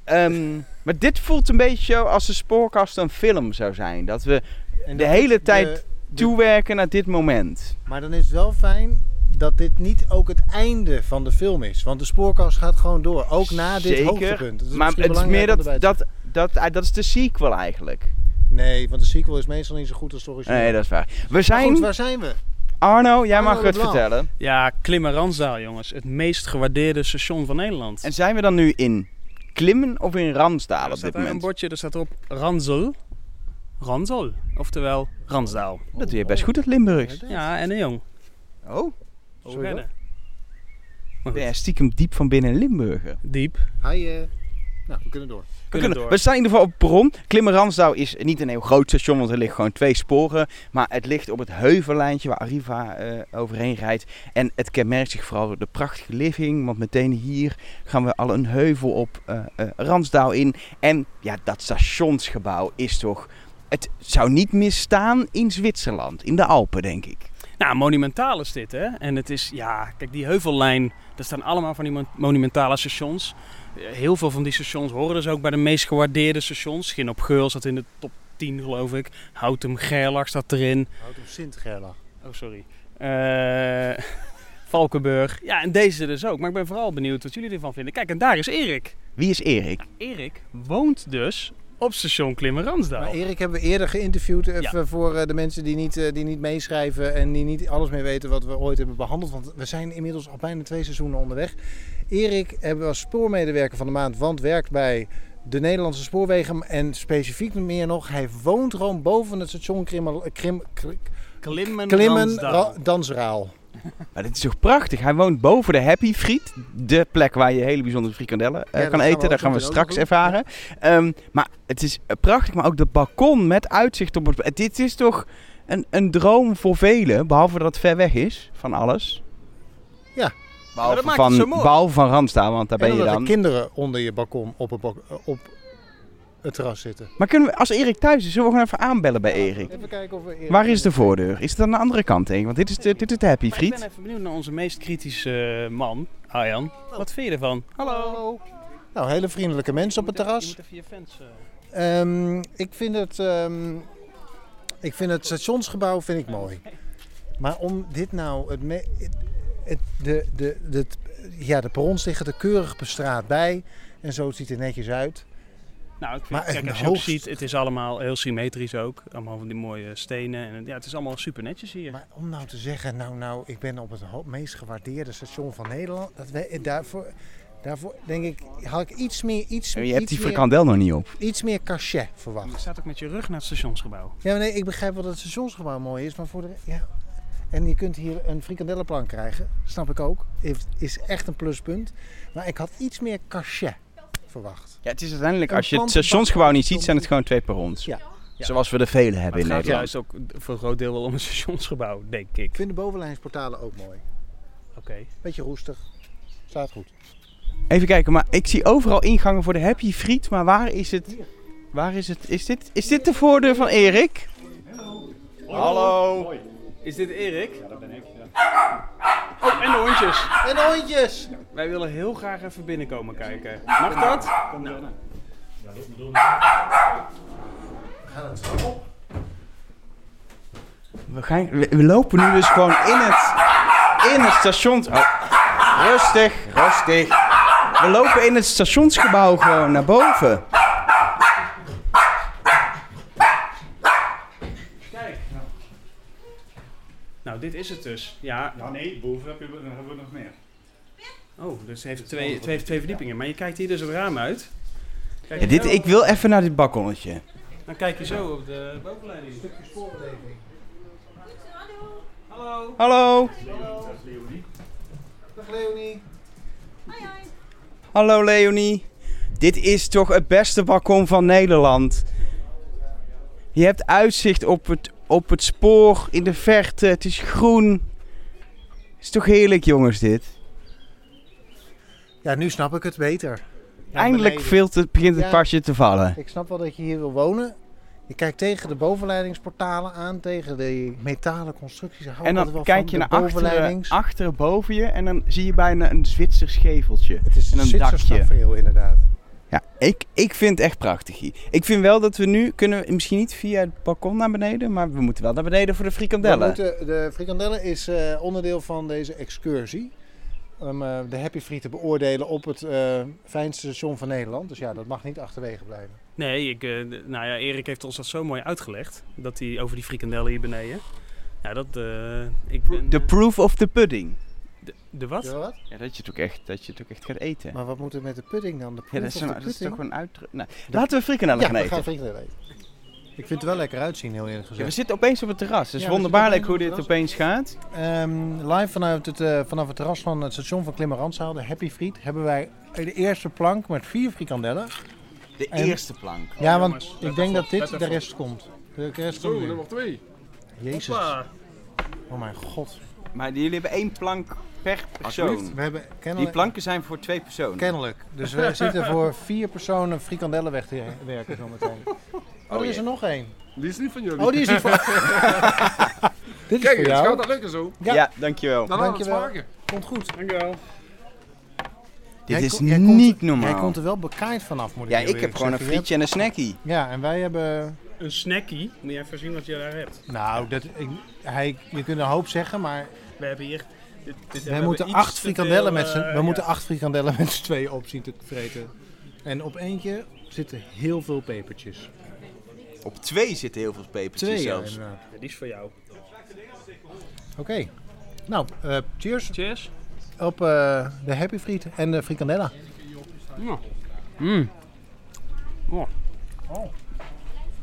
Ehm, maar dit voelt een beetje zo als de spoorkast een film zou zijn. Dat we En De dat hele het tijd de- toewerken naar dit moment. Maar dan is het wel fijn dat dit niet ook het einde van de film is. Want de spoorkast gaat gewoon door. Ook na dit hoogtepunt. Dat maar misschien het is meer dat, dat, dat, dat is de sequel eigenlijk. Nee, want de sequel is meestal niet zo goed als de origineel. Nee, dat is waar. We Maar zijn... goed, waar zijn we? Arno, jij Arno mag het vertellen. Ja, Klimmen Ransdaal, jongens. Het meest gewaardeerde station van Nederland. En zijn we dan nu in Klimmen of in Ransdaal er op dit daar een moment? bordje, er staat erop Ranzel. Ranzel, oftewel Ransdaal. Dat doe je best goed, het Limburgs. Ja, en een jong. Oh, Sorry, Hoe ben jij stiekem diep van binnen Limburger. Diep. Hi, eh, nou, we kunnen door. We, kunnen, we staan in ieder geval op het perron. Is niet een heel groot station, want er liggen gewoon twee sporen. Maar het ligt op het heuvellijntje waar Arriva eh, overheen rijdt. En het kenmerkt zich vooral door de prachtige ligging. Want meteen hier gaan we al een heuvel op eh eh, Ransdouw in. En ja, dat stationsgebouw is toch... Het zou niet misstaan in Zwitserland, in de Alpen, denk ik. Nou, monumentaal is dit, hè? En het is, ja, kijk, die heuvellijn, daar staan allemaal van die mon- monumentale stations. Heel veel van die stations horen dus ook bij de meest gewaardeerde stations. Gin op Geul staat in de top 10, geloof ik. Houtem Gerlach staat erin. Houd op Sint-Gerlach. Oh, sorry. Eh, [LAUGHS] Valkenburg. Ja, en deze dus ook. Maar ik ben vooral benieuwd wat jullie ervan vinden. Kijk, en daar is Erik. Wie is Erik? Erik woont dus op station Klimmen-Ransdaal. Maar Erik hebben we eerder geïnterviewd. Even voor eh, de mensen die niet, eh, die niet meeschrijven en die niet alles meer weten wat we ooit hebben behandeld. Want we zijn inmiddels al bijna twee seizoenen onderweg. Erik hebben we als spoormedewerker van de maand, want werkt bij de Nederlandse spoorwegen. En specifiek meer nog, hij woont gewoon boven het station Krim, Krim- Klimmen, Dansraal. Maar dit is toch prachtig? Hij woont boven de Happy Friet. De plek waar je hele bijzondere frikandellen eh, kan eten. Dat gaan we straks ervaren. Ehm, maar het is eh, prachtig. Maar ook dat balkon met uitzicht op het... Dit is toch een, een droom voor velen. Behalve dat het ver weg is van alles. Ja. Behalve, van, behalve van Randstad, want daar ben en je dan. er kinderen onder je balkon op eh, op het terras zitten. Maar kunnen we, als Erik thuis is, zullen we gewoon even aanbellen bij Erik? Even kijken of we... Waar is de voordeur? Is het aan de andere kant tegen? Want dit is de, dit is de Happy Maar ik ben Friet. even benieuwd naar onze meest kritische eh, man, Arjan. Wat vind je ervan? Hallo. Nou, hele vriendelijke mensen op het Je terras. moet even je fans... ik, vind het, ehm, ik vind het stationsgebouw vind ik mooi. Maar om dit nou... Het me- het, het- de, de, de, ja, de perrons liggen er keurig bestraat bij. En zo het ziet er netjes uit. Nou, ik vind, Maar kijk, als je ook hoogst- ziet, het is allemaal heel symmetrisch ook. Allemaal van die mooie stenen. En ja, het is allemaal super netjes hier. Maar om nou te zeggen, nou, nou, ik ben op het meest gewaardeerde station van Nederland. Dat we, daarvoor, daarvoor denk ik, had ik iets meer, iets, Je hebt die frikandel nog niet op. iets meer cachet Je verwacht. staat ook met je rug naar het stationsgebouw. Ja, maar nee, ik begrijp wel dat het stationsgebouw mooi is, maar voor de... Ja. En je kunt hier een frikandellenplank krijgen, snap ik ook. Is, is echt een pluspunt. Maar ik had iets meer cachet verwacht. Ja, het is uiteindelijk, als je het stationsgebouw niet ziet, zijn het gewoon twee perrons. Ja. Zoals we er vele Maar hebben het in gaat Nederland. juist ook voor een groot deel wel om een [LAUGHS] stationsgebouw, denk ik. Ik vind de bovenlijnsportalen ook mooi. Oké. Beetje roestig. Staat goed. Even kijken, maar ik zie overal ingangen voor de Happy Friet, maar waar is het? Waar is het? Is dit, is dit de voordeur van Erik? Hallo. Is dit Erik? Ja, dat ben ik. Oh, en de hondjes. En de hondjes! Wij willen heel graag even binnenkomen kijken. Mag dat? Nou, We, gaan, we, we lopen nu dus gewoon in het, in het station. Oh, rustig, rustig. We lopen in het stationsgebouw gewoon naar boven. kijk. Nou, dit is het dus. Ja. Ja, nee, boven heb je, dan hebben we nog meer. Oh, dus het heeft twee, twee, twee verdiepingen. Maar je kijkt hier dus het raam uit. Kijk Ja, je dit, ik wil even naar dit balkonnetje. Dan kijk je zo op de bovenleiding. Hallo. Hallo. Dag Leonie. Hallo Leonie. Dit is toch het beste balkon van Nederland. Je hebt uitzicht op het, op het spoor in de verte. Het is groen. Het is toch heerlijk jongens dit. Ja, nu snap ik het beter. Naar Eindelijk beneden. begint het Ja. pasje te vallen. Ik snap wel dat je hier wil wonen. Je kijkt tegen de bovenleidingsportalen aan, tegen de metalen constructies. Hou En dan wel kijk van je de naar achteren, achteren boven je en dan zie je bijna een Zwitsers geveltje. Het is en een Zwitsers tafereel inderdaad. Ja, ik, ik vind het echt prachtig hier. Ik vind wel dat we nu, kunnen we misschien niet via het balkon naar beneden, maar we moeten wel naar beneden voor de We frikandellen. moeten, de frikandellen is eh, onderdeel van deze excursie. Om eh, de Happy Free te beoordelen op het eh, fijnste station van Nederland. Dus ja, dat mag niet achterwege blijven. Nee, ik, eh, nou ja, Erik heeft ons dat zo mooi uitgelegd. Dat hij over die frikandellen hier beneden. Ja, dat. eh ik ben, The proof of the pudding. de, de wat? Ja, wat? Ja, dat je het ook echt, dat je het ook echt gaat eten. Maar wat moet er met de pudding dan? De ja, dat proof is, of een, the dat is toch een uitdruk. Nou, laten we frikandellen Ja, gaan we gaan eten. frikandellen eten. Ik vind het wel lekker uitzien, heel eerlijk Ja, we gezegd. zitten opeens op het terras. Het is Ja, wonderbaarlijk hoe dit opeens op opeens gaat. Ehm, live vanuit het, eh, vanaf het terras van het station van Klimmerandzaal, de Happy Friet, hebben wij de eerste plank met vier frikandellen. De En- eerste plank. ja, want jongens, ik denk dat dit de rest komt. De rest Zo, komt nummer twee. Jezus. Hoppa. Oh mijn god. Maar jullie hebben één plank per persoon. We hebben Die planken zijn voor twee personen. Kennelijk. Dus we [LAUGHS] zitten voor vier personen frikandellen weg te werken zometeen. [LAUGHS] Oh, er is er nog één. Die is niet van jullie. Oh, die is hier voor... [LAUGHS] Dit is Kijk, voor het jou. gaat dat lukken zo. Ja, Ja. dankjewel. Dan aan het Dankjewel. smaken. Komt goed. Dankjewel. Dit Jij is ko- jij komt niet normaal. Jij komt er wel bekaaid vanaf, moet ik ja, heel ik heb eerlijk gewoon een zeggen. Frietje en een snackie. Ja, en wij hebben... Een snackie. Moet je even zien wat je daar hebt. Nou, dat, ik, hij, je kunt een hoop zeggen, maar We hebben hier. Dit, dit, we hebben moeten iets acht te frikandellen veel, met z'n eh, we ja. moeten acht frikandellen met z'n tweeën op zien te vreten. En op eentje zitten heel veel pepertjes. Op twee zitten heel veel pepertjes Twee ja, zelfs. inderdaad. Ja, die is voor jou. Oké. Nou, eh, cheers Cheers. op eh, de Happy Friet en de frikandella. Ja. Mm. Oh.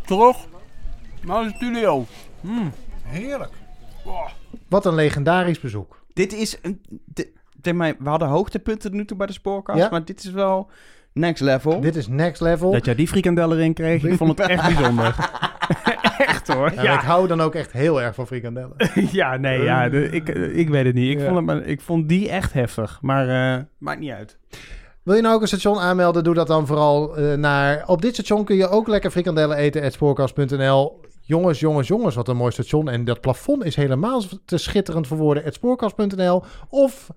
Terug naar de studio. Mm. Heerlijk. Oh. Wat een legendarisch bezoek. Dit is... Een, de, we hadden hoogtepunten nu toe bij de spoorkast, Ja. maar dit is wel next level. Dit is next level. Dat jij die frikandel erin kreeg, ik vond het echt [LAUGHS] bijzonder. [LAUGHS] echt hoor. Ja, Ja, Ik hou dan ook echt heel erg van frikandellen. [LAUGHS] ja nee, ja, de- ik, eh, ik weet het niet. Ik, Ja. vond het, maar- ik vond die echt heftig. Maar eh, maakt niet uit. Wil je nou ook een station aanmelden? Doe dat dan vooral eh, naar... Op dit station kun je ook lekker frikandellen eten. at Spoorkast.nl. Jongens, jongens, jongens, wat een mooi station. En dat plafond is helemaal te schitterend voor woorden. at Spoorkast.nl. Of,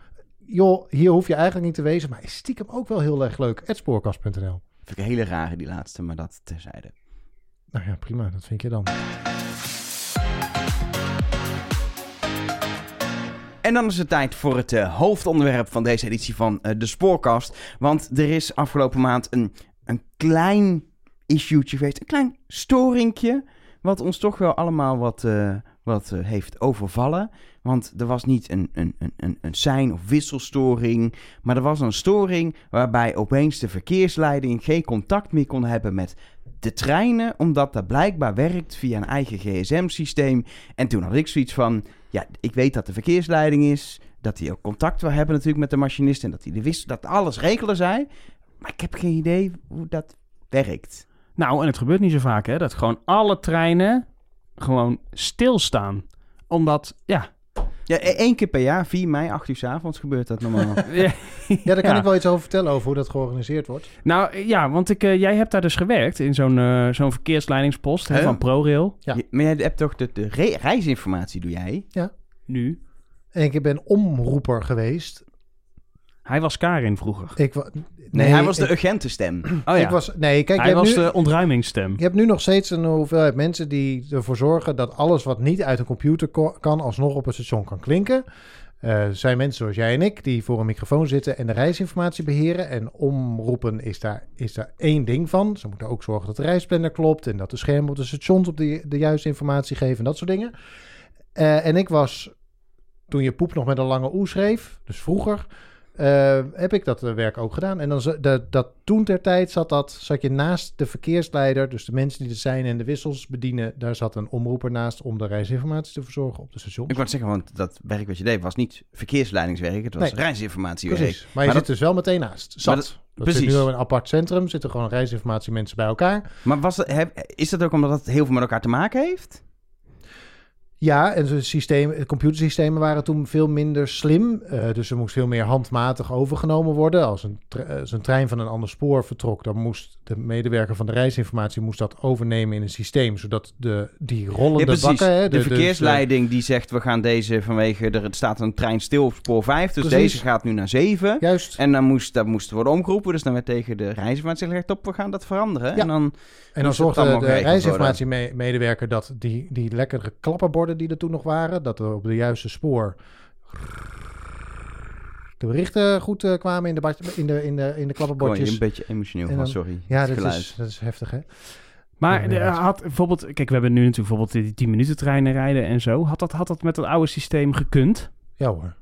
joh, hier hoef je eigenlijk niet te wezen. Maar is stiekem ook wel heel erg leuk. Spoorkast.nl. Vind ik een hele rare, die laatste, maar dat terzijde. Nou ja, prima. Dat vind je dan. En dan is het tijd voor het eh, hoofdonderwerp van deze editie van eh, de Spoorkast. Want er is afgelopen maand een, een klein issue'tje geweest. Een klein storingje. Wat ons toch wel allemaal wat, eh, wat heeft overvallen. Want er was niet een, een, een, een, sein- of wisselstoring. Maar er was een storing waarbij opeens de verkeersleiding geen contact meer kon hebben met de treinen. Omdat dat blijkbaar werkt via een eigen gsm-systeem. En toen had ik zoiets van... Ja, ik weet dat de verkeersleiding is. Dat hij ook contact wil hebben natuurlijk met de machinist. En dat hij wist dat alles regelen zij. Maar ik heb geen idee hoe dat werkt. Nou, en het gebeurt niet zo vaak, hè? Dat gewoon alle treinen gewoon stilstaan. Omdat, ja... Ja, e- één keer per jaar, 4 mei, 8 uur 's avonds gebeurt dat normaal. [LAUGHS] ja, Ja, daar kan Ja. ik wel iets over vertellen over hoe dat georganiseerd wordt. Nou, ja, want ik, eh, jij hebt daar dus gewerkt in zo'n eh, zo'n verkeersleidingspost hè, van ProRail. Ja. Je- maar jij hebt toch de, de re- reisinformatie, doe jij? Nu. En ik ben omroeper geweest. Hij was Karin vroeger. Ik, wa- Nee, hij was de ik, agentenstem. [CLEARS THROAT] Oh ik ja. was, nee, kijk, Hij was nu, de ontruimingsstem. Je hebt nu nog steeds een hoeveelheid mensen die ervoor zorgen dat alles wat niet uit een computer kan, alsnog op een station kan klinken. Eh, Er zijn mensen zoals jij en ik die voor een microfoon zitten en de reisinformatie beheren. En omroepen is daar, is daar één ding van. Ze moeten ook zorgen dat de reisplanner klopt en dat de schermen op de stations op de, de juiste informatie geven en dat soort dingen. Eh, en ik was, toen je poep nog met een lange oe schreef, dus vroeger, eh, heb ik dat eh, werk ook gedaan. En dan dat, dat toen ter tijd zat, dat, zat je naast de verkeersleider, dus de mensen die de zijn en de wissels bedienen, daar zat een omroeper naast om de reisinformatie te verzorgen op de station. Ik wou zeggen, want dat werk wat je deed was niet verkeersleidingswerk, het was Nee. reisinformatiewerk. Precies, maar je zit dus wel meteen naast. Zat. Dat, dat- zit precies. nu in een apart centrum, zitten gewoon reisinformatie mensen bij elkaar. Maar was dat, is dat ook omdat het heel veel met elkaar te maken heeft? Ja, en de systeem, de computersystemen waren toen veel minder slim. eh, dus er moest veel meer handmatig overgenomen worden. Als een, tre- als een trein van een ander spoor vertrok, dan moest de medewerker van de reisinformatie moest dat overnemen in een systeem. Zodat de, die rollende Ja, bakken... hè, de, dus verkeersleiding die zegt, we gaan deze vanwege, er staat een trein stil op spoor 5, dus Precies. deze gaat nu naar 7. juist. En dan moest, dat moest worden omgeroepen, dus dan werd tegen de reisinformatie gezegd, op, we gaan dat veranderen. Ja. En dan, En dan zorgde de reisinformatiemedewerker dat die, die lekkere die er toen nog waren, dat er op de juiste spoor de berichten goed eh, kwamen in de, in de, in de, in de kon je klapperbordjes. een beetje emotioneel van, dan- sorry. Ja, dat geluid. is, dat is heftig, hè? Maar Ja, ja. had bijvoorbeeld, kijk, we hebben nu natuurlijk bijvoorbeeld die 10 minuten treinen rijden en zo. Had dat, had dat met het oude systeem gekund? Ja hoor.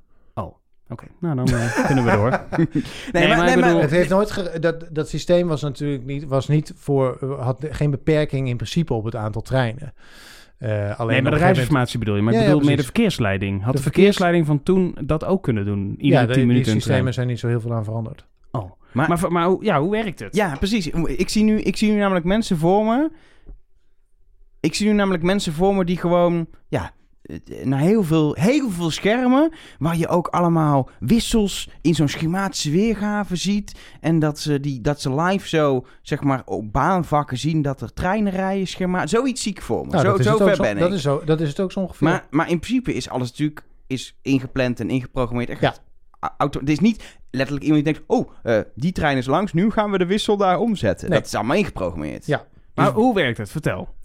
Oké, nou dan eh, [LAUGHS] kunnen we door. [LAUGHS] Nee, Nee, maar, maar nee, maar- Het heeft nooit dat, dat systeem was natuurlijk niet, was niet voor, had geen beperking in principe op het aantal treinen. Eh, alleen nee, maar de moment- reisinformatie bedoel je. Maar Ja, ik ja, bedoel meer de verkeersleiding. Had De de, verkeers- verkeersleiding van toen dat ook kunnen doen? Iedere ja, 10 de, die minuten een systemen trein? zijn niet zo heel veel aan veranderd. Oh. Maar- Maar, maar, hoe, ja, hoe werkt het? Ja, precies. Ik zie, nu, ik zie nu namelijk mensen voor me. Ik zie nu namelijk mensen voor me die gewoon, ja, naar heel veel, heel veel schermen, waar je ook allemaal wissels in zo'n schematische weergave ziet. En dat ze, die, dat ze live zo, zeg maar, op baanvakken zien dat er treinen rijden, schema. Zoiets zie ik voor me. Nou, zo dat, is zo het ook ver zo, ben dat, ik. is zo, dat is het ook zo ongeveer. Maar, maar in principe is alles natuurlijk is ingepland en ingeprogrammeerd. Echt Ja. auto, het is niet letterlijk iemand die denkt... oh, eh, die trein is langs, nu gaan we de wissel daar omzetten. Nee. Dat is allemaal ingeprogrammeerd. Ja. Maar hoe werkt het? Vertel.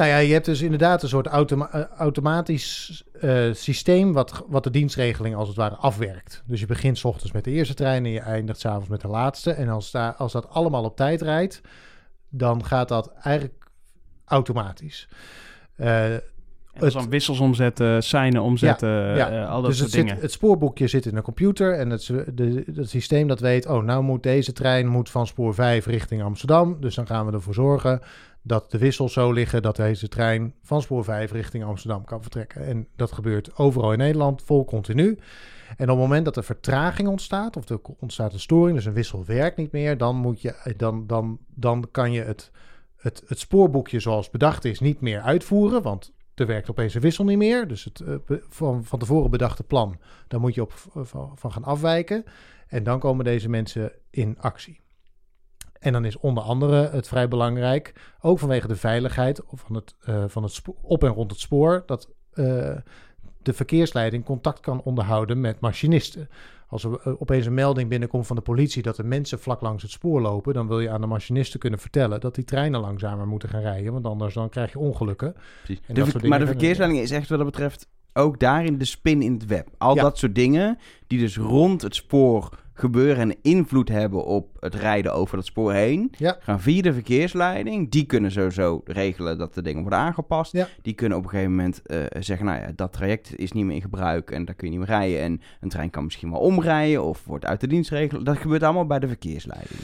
Nou ja, je hebt dus inderdaad een soort automa- eh, automatisch eh, systeem wat, wat de dienstregeling als het ware afwerkt. Dus je begint 's ochtends met de eerste trein en je eindigt 's avonds met de laatste. En als, daar, als dat allemaal op tijd rijdt, dan gaat dat eigenlijk automatisch. En dus dan wissels omzetten, seinen omzetten, ja. al dat dus soort het, zit, dingen. het spoorboekje zit in een computer en het, de, het systeem dat weet, oh, nou moet deze trein moet van spoor 5 richting Amsterdam. Dus dan gaan we ervoor zorgen dat de wissels zo liggen dat deze trein van spoor 5 richting Amsterdam kan vertrekken. En dat gebeurt overal in Nederland, vol continu. En op het moment dat er vertraging ontstaat, of er ontstaat een storing, dus een wissel werkt niet meer, dan, moet je, dan, dan, dan kan je het, het, het spoorboekje zoals bedacht is niet meer uitvoeren, want er werkt opeens een wissel niet meer. Dus het eh, van, van tevoren bedachte plan, daar moet je op eh, van gaan afwijken. En dan komen deze mensen in actie. En dan is onder andere het vrij belangrijk, ook vanwege de veiligheid van het, eh, van het op en rond het spoor, dat eh, de verkeersleiding contact kan onderhouden met machinisten. Als er eh, opeens een melding binnenkomt van de politie dat er mensen vlak langs het spoor lopen, dan wil je aan de machinisten kunnen vertellen dat die treinen langzamer moeten gaan rijden, want anders dan krijg je ongelukken. De ver- maar de verkeersleiding is echt wat dat betreft ook daarin de spin in het web. Al Ja. dat soort dingen die dus rond het spoor gebeuren en invloed hebben op het rijden over dat spoor heen, Ja. gaan via de verkeersleiding. Die kunnen sowieso regelen dat de dingen worden aangepast. Ja. Die kunnen op een gegeven moment eh, zeggen, nou ja, dat traject is niet meer in gebruik en daar kun je niet meer rijden. En een trein kan misschien wel omrijden of wordt uit de dienst regelen. Dat gebeurt allemaal bij de verkeersleiding.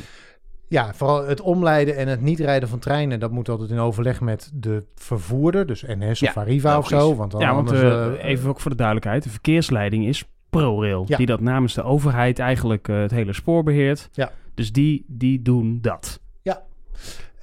Ja, vooral het omleiden en het niet rijden van treinen, dat moet altijd in overleg met de vervoerder, dus NS Ja, of Arriva of logisch. zo. Want dan Ja, want anders, eh, eh, even ook voor de duidelijkheid. De verkeersleiding is ProRail. Ja. Die dat namens de overheid eigenlijk eh, het hele spoor beheert. Ja. Dus die, die doen dat.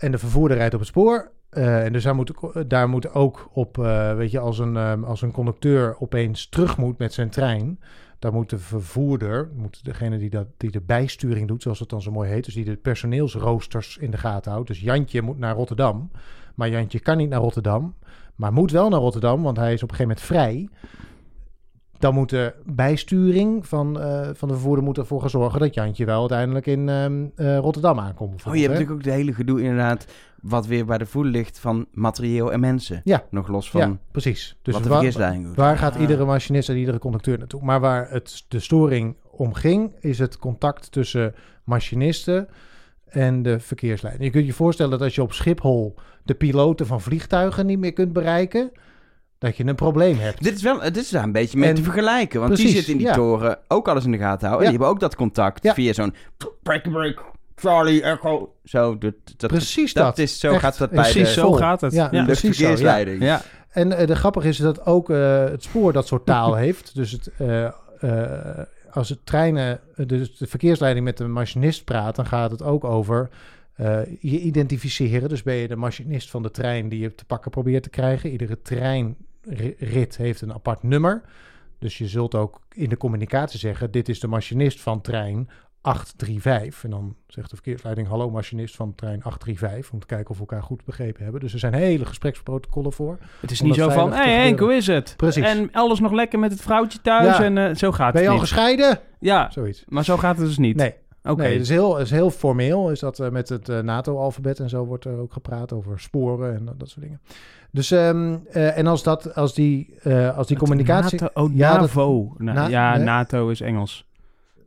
En de vervoerder rijdt op het spoor. eh, en dus daar moet, daar moet ook op, eh, weet je, als een, eh, als een conducteur opeens terug moet met zijn trein. Dan moet de vervoerder, moet degene die, dat, die de bijsturing doet, zoals het dan zo mooi heet. Dus die de personeelsroosters in de gaten houdt. Dus Jantje moet naar Rotterdam. Maar Jantje kan niet naar Rotterdam. Maar moet wel naar Rotterdam, want hij is op een gegeven moment vrij. Dan moet de bijsturing van, eh, van de vervoerder moet ervoor gaan zorgen dat Jantje wel uiteindelijk in ehm, eh, Rotterdam aankomt. Oh, je hebt hè? natuurlijk ook de hele gedoe inderdaad, wat weer bij de voet ligt van materieel en mensen. Ja. Nog los van ja, precies. Dus wat de wa- verkeersleiding doet. Waar gaat Ah. iedere machinist en iedere conducteur naartoe? Maar waar het, de storing om ging, is het contact tussen machinisten en de verkeersleiding. Je kunt je voorstellen dat als je op Schiphol de piloten van vliegtuigen niet meer kunt bereiken, dat je een probleem hebt. Dit is, wel, dit is daar een beetje mee En- te vergelijken. Want die zitten in die ja. toren ook alles in de gaten houden. En Ja. die hebben ook dat contact Ja. via zo'n... Break, break, Charlie, Echo. Zo, dat, dat, precies dat dat. is, zo Echt, gaat dat bij Precies de, zo vol. gaat het. Ja, Ja. de precies zo, ja. verkeersleiding. Ja. En eh, de grappige is dat ook eh, het spoor dat soort taal [LAUGHS] heeft. Dus het, eh, eh, als het treinen, dus de verkeersleiding met de machinist praat, dan gaat het ook over eh, je identificeren. Dus ben je de machinist van de trein die je te pakken probeert te krijgen. Iedere treinrit heeft een apart nummer. Dus je zult ook in de communicatie zeggen: dit is de machinist van trein 835. En dan zegt de verkeersleiding: hallo machinist van trein 835. Om te kijken of we elkaar goed begrepen hebben. Dus er zijn hele gespreksprotocollen voor. Het is niet zo van, hé hey, Henk, hoe is het? Precies. En alles nog lekker met het vrouwtje thuis Ja. en eh, zo gaat Ben je het al gescheiden? Ja, Zoiets. maar zo gaat het dus niet. Nee, Oké. nee het is heel, het is heel formeel. Is dat eh, met het eh, NATO-alfabet en zo wordt er ook gepraat over sporen en dat soort dingen. Dus, ehm, eh, en als, dat, als die, eh, als die Het communicatie... NATO, oh, Ja, dat- NAVO. Na- Na- ja, nee. NATO is Engels.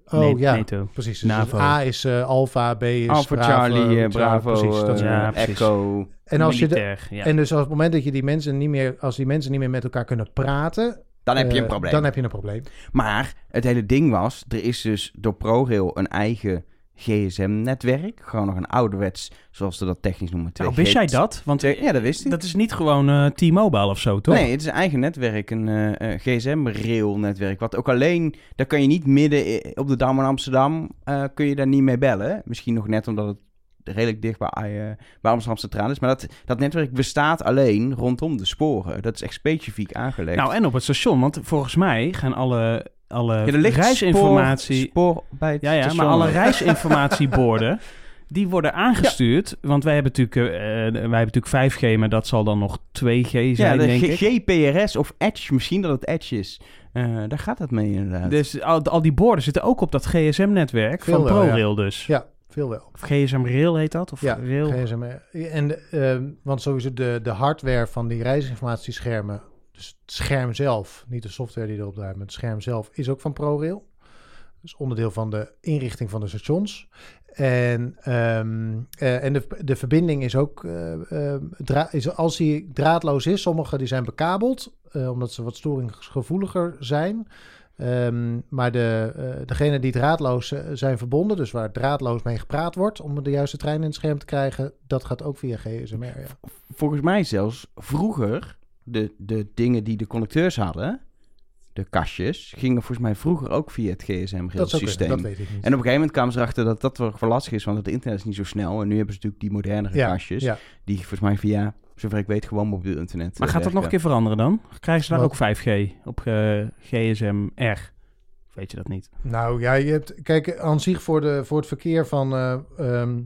oh Nee, ja, NATO. precies. Dus NAVO. A is eh Alpha, B is Alpha Bravo, Charlie, Bravo, Bravo, precies, dat ja. Echo. En, als je de, Militair, ja. en dus op het moment dat je die mensen niet meer, als die mensen niet meer met elkaar kunnen praten, Dan heb je een probleem. Dan heb je een probleem. Maar het hele ding was, er is dus door ProRail een eigen gsm-netwerk. Gewoon nog een ouderwets, zoals ze dat technisch noemen. nou, 2G. wist jij dat? Want Ja, dat wist ik. dat is niet gewoon eh, T-Mobile of zo, toch? Nee, het is een eigen netwerk, een eh, eh, gsm-rail-netwerk. Wat ook alleen, daar kan je niet midden op de Dam in Amsterdam, kun je daar niet mee bellen. Misschien nog net omdat het redelijk dicht bij, bij Amsterdam Centraal is. Maar dat, dat netwerk bestaat alleen rondom de sporen. Dat is echt specifiek aangelegd. Nou, en op het station, want volgens mij gaan alle, alle Ja, reisinformatie... Spoor, spoor bij het ja, ja, station. maar alle reisinformatieborden... [LAUGHS] Die worden aangestuurd, want wij hebben, natuurlijk, eh, wij hebben natuurlijk 5G, maar dat zal dan nog 2G zijn, Ja, de denk ik. GPRS of Edge, misschien dat het Edge is. Eh, daar gaat het mee inderdaad. Dus al, al die borden zitten ook op dat GSM-netwerk van wel, ja. ProRail dus. Ja, veel wel. Of GSM-rail heet dat? Of Ja, rail? GSM. En, eh, want sowieso de, de hardware van die reisinformatieschermen, dus het scherm zelf, niet de software die erop draait, maar het scherm zelf, is ook van ProRail. Dus onderdeel van de inrichting van de stations. En, ehm, eh, en de, de verbinding is ook, dra- is, als die draadloos is, sommige die zijn bekabeld, eh, omdat ze wat storingsgevoeliger zijn. Ehm, maar de, degene die draadloos zijn verbonden, dus waar draadloos mee gepraat wordt om de juiste trein in het scherm te krijgen, dat gaat ook via GSMR. Ja. Volgens mij zelfs vroeger, de, de dingen die de conducteurs hadden, de kastjes, gingen volgens mij vroeger ook via het Dat zou kunnen, GSM-railsysteem. dat weet ik niet. En op een gegeven moment kwamen ze erachter dat dat wel wel lastig is, want het internet is niet zo snel. En nu hebben ze natuurlijk die modernere ja, kastjes, ja. die volgens mij via, zover ik weet, gewoon mobiel internet Maar eh, gaat dat nog een keer veranderen dan? Krijgen ze daar Wat? ook 5G op eh, GSM-R? Of Weet je dat niet? Nou ja, je hebt, kijk, aan zich voor, de, voor het verkeer van eh, ehm,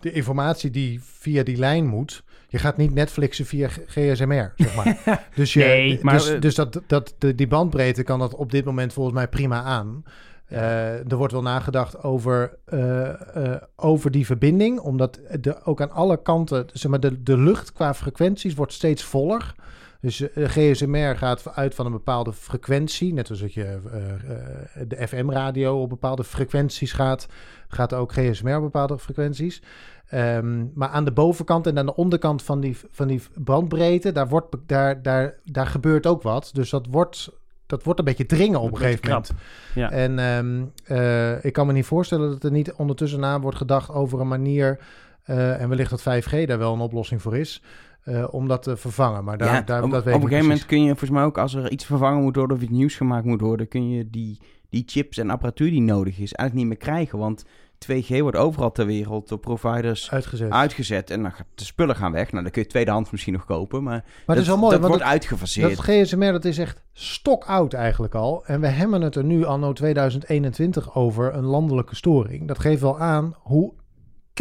de informatie die via die lijn moet. Je gaat niet Netflixen via GSMR, zeg maar. [LAUGHS] dus je, Nee, maar, dus, eh, dus dat, dat, de, die bandbreedte kan dat op dit moment volgens mij prima aan. Eh, er wordt wel nagedacht over, eh, over die verbinding, omdat de, ook aan alle kanten, zeg maar, de, de lucht qua frequenties wordt steeds voller. Dus eh, GSMR gaat uit van een bepaalde frequentie, net als dat je eh, eh, de FM-radio op bepaalde frequenties gaat, gaat ook GSMR op bepaalde frequenties. Ehm, maar aan de bovenkant en aan de onderkant van die, van die bandbreedte, daar, wordt, daar, daar, daar gebeurt ook wat. Dus dat wordt, dat wordt een beetje dringen op een gegeven moment. Ja. En ehm, eh, ik kan me niet voorstellen dat er niet ondertussen na wordt gedacht over een manier, en wellicht dat 5G daar wel een oplossing voor is, eh, om dat te vervangen. Maar daar, ja, daar, op, dat op weet een ik gegeven moment kun je volgens mij ook, als er iets vervangen moet worden of iets nieuws gemaakt moet worden, kun je die, die chips en apparatuur die nodig is eigenlijk niet meer krijgen. Want 2G wordt overal ter wereld door providers uitgezet. uitgezet en dan gaat de spullen gaan weg. Nou, dan kun je tweedehands misschien nog kopen, maar, maar dat is wel mooi, dat want wordt dat, uitgefaseerd. dat GSMR dat is echt stokoud eigenlijk al. En we hebben het er nu anno 2021 over een landelijke storing. Dat geeft wel aan hoe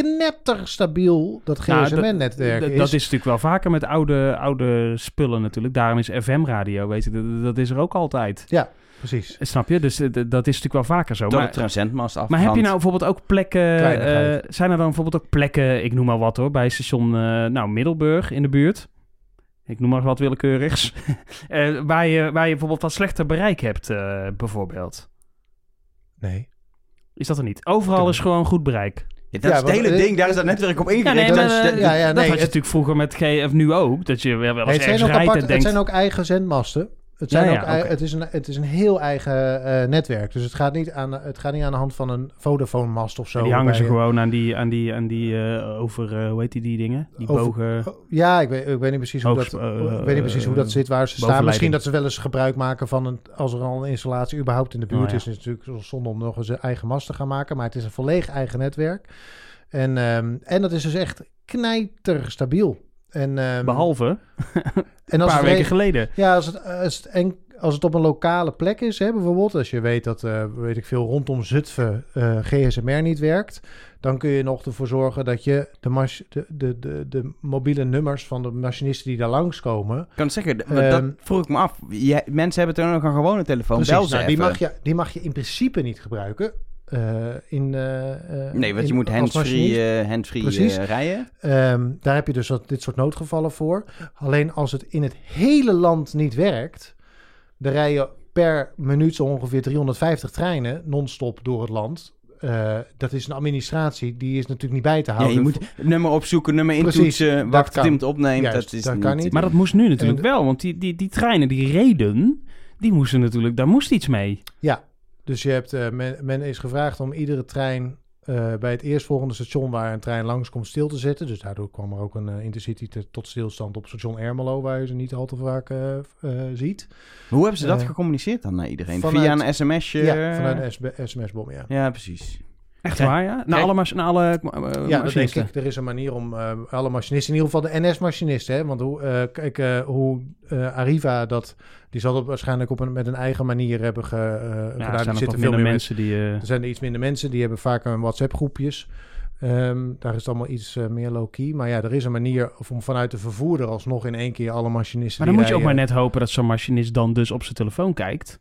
knetterstabiel dat Nou, GSM-netwerk is. Dat is natuurlijk wel vaker met oude, oude spullen natuurlijk. Daarom is FM-radio, weet je, dat, dat is er ook altijd. Precies. Snap je? Dus eh, dat is natuurlijk wel vaker zo. door Maar, de transcendmast af. maar heb je nou bijvoorbeeld ook plekken... Eh, zijn er dan bijvoorbeeld ook plekken, ik noem maar wat hoor, bij station eh, nou, Middelburg in de buurt? Ik noem maar wat willekeurigs. [LAUGHS] Eh, waar, je, waar je bijvoorbeeld wat slechter bereik hebt, eh, bijvoorbeeld. Nee. Is dat er niet? Overal is gewoon goed bereik. Ja, dat Ja, is het hele ding, daar is dat netwerk op ingericht. nee, Dat eh, de- ja, ja, dat nee, had je het- natuurlijk vroeger met G, of nu ook. Dat je wel, wel Nee, eens het, zijn ergens ook rijdt apart, en denkt... het zijn ook eigen zendmasten. Het, zijn Ja, ook ja, het, is een, het is een heel eigen eh, netwerk. Dus het gaat, niet aan, het gaat niet aan de hand van een Vodafone-mast of zo. die hangen ze je- gewoon aan die, aan die, aan die eh, over, eh, hoe heet die, die dingen? Die Over- bogen... Oh, Ja, ik weet, ik weet niet precies hoe Hoogst- dat, ik weet niet precies hoe dat zit waar ze staan. Misschien dat ze wel eens gebruik maken van een, als er al een installatie überhaupt in de buurt Oh, ja. is, is het natuurlijk zonde om nog eens een eigen mast te gaan maken. Maar het is een volledig eigen netwerk. En, ehm, en dat is dus echt knijterstabiel. En, ehm, Behalve en een als paar het weken geleden. Ja, als het, als het, en, als het op een lokale plek is, hè, bijvoorbeeld, als je weet dat, eh, weet ik veel, rondom Zutphen eh, GSMR niet werkt, dan kun je nog ervoor zorgen dat je de, mach- de, de, de, de mobiele nummers van de machinisten die daar langskomen, Ik kan het zeggen, d- Ehm, dat vroeg ik me af. Jij- mensen hebben toch nog een gewone telefoon, bel precies, ze nou, die, mag je, die mag je in principe niet gebruiken. Eh, in, eh, eh, Nee, want je moet handsfree eh, eh, rijden. Ehm, daar heb je dus wat, dit soort noodgevallen voor. Alleen als het in het hele land niet werkt, dan rij je per minuut zo ongeveer 350 treinen non-stop door het land. Eh, dat is een administratie, die is natuurlijk niet bij te Ja, houden. je moet nummer opzoeken, nummer intoetsen, tot iemand opneemt. Juist, dat is dat niet, kan niet. Maar dat moest nu natuurlijk En- wel, want die, die, die treinen die reden, die moesten natuurlijk, daar moest iets mee. Ja, dus je hebt, eh, men, men is gevraagd om iedere trein eh, bij het eerstvolgende station waar een trein langskomt stil te zetten. Dus daardoor kwam er ook een eh, intercity te- tot stilstand op station Ermelo, waar je ze niet al te vaak ziet. Hoe hebben ze dat gecommuniceerd dan naar iedereen? vanuit- Via een sms'je? ja, vanuit een SB sms-bom, ja. Ja, precies. Echt Kijk, waar, ja? Naar kijk. alle, naar alle eh, Ja, machinisten. ik. Er is een manier om eh, alle machinisten, in ieder geval de NS-machinisten, hè, want hoe, eh, kijk, hoe Arriva dat, die zal dat waarschijnlijk op een, met een eigen manier hebben ge, Ja, gedaan. er zijn zitten veel meer met- mensen die... Er zijn er iets minder mensen, die hebben vaak een WhatsApp-groepjes. Ehm, daar is het allemaal iets meer low-key. Maar ja, er is een manier om vanuit de vervoerder alsnog in één keer alle machinisten... maar dan moet je ook maar net hopen dat zo'n machinist dan dus op zijn telefoon kijkt.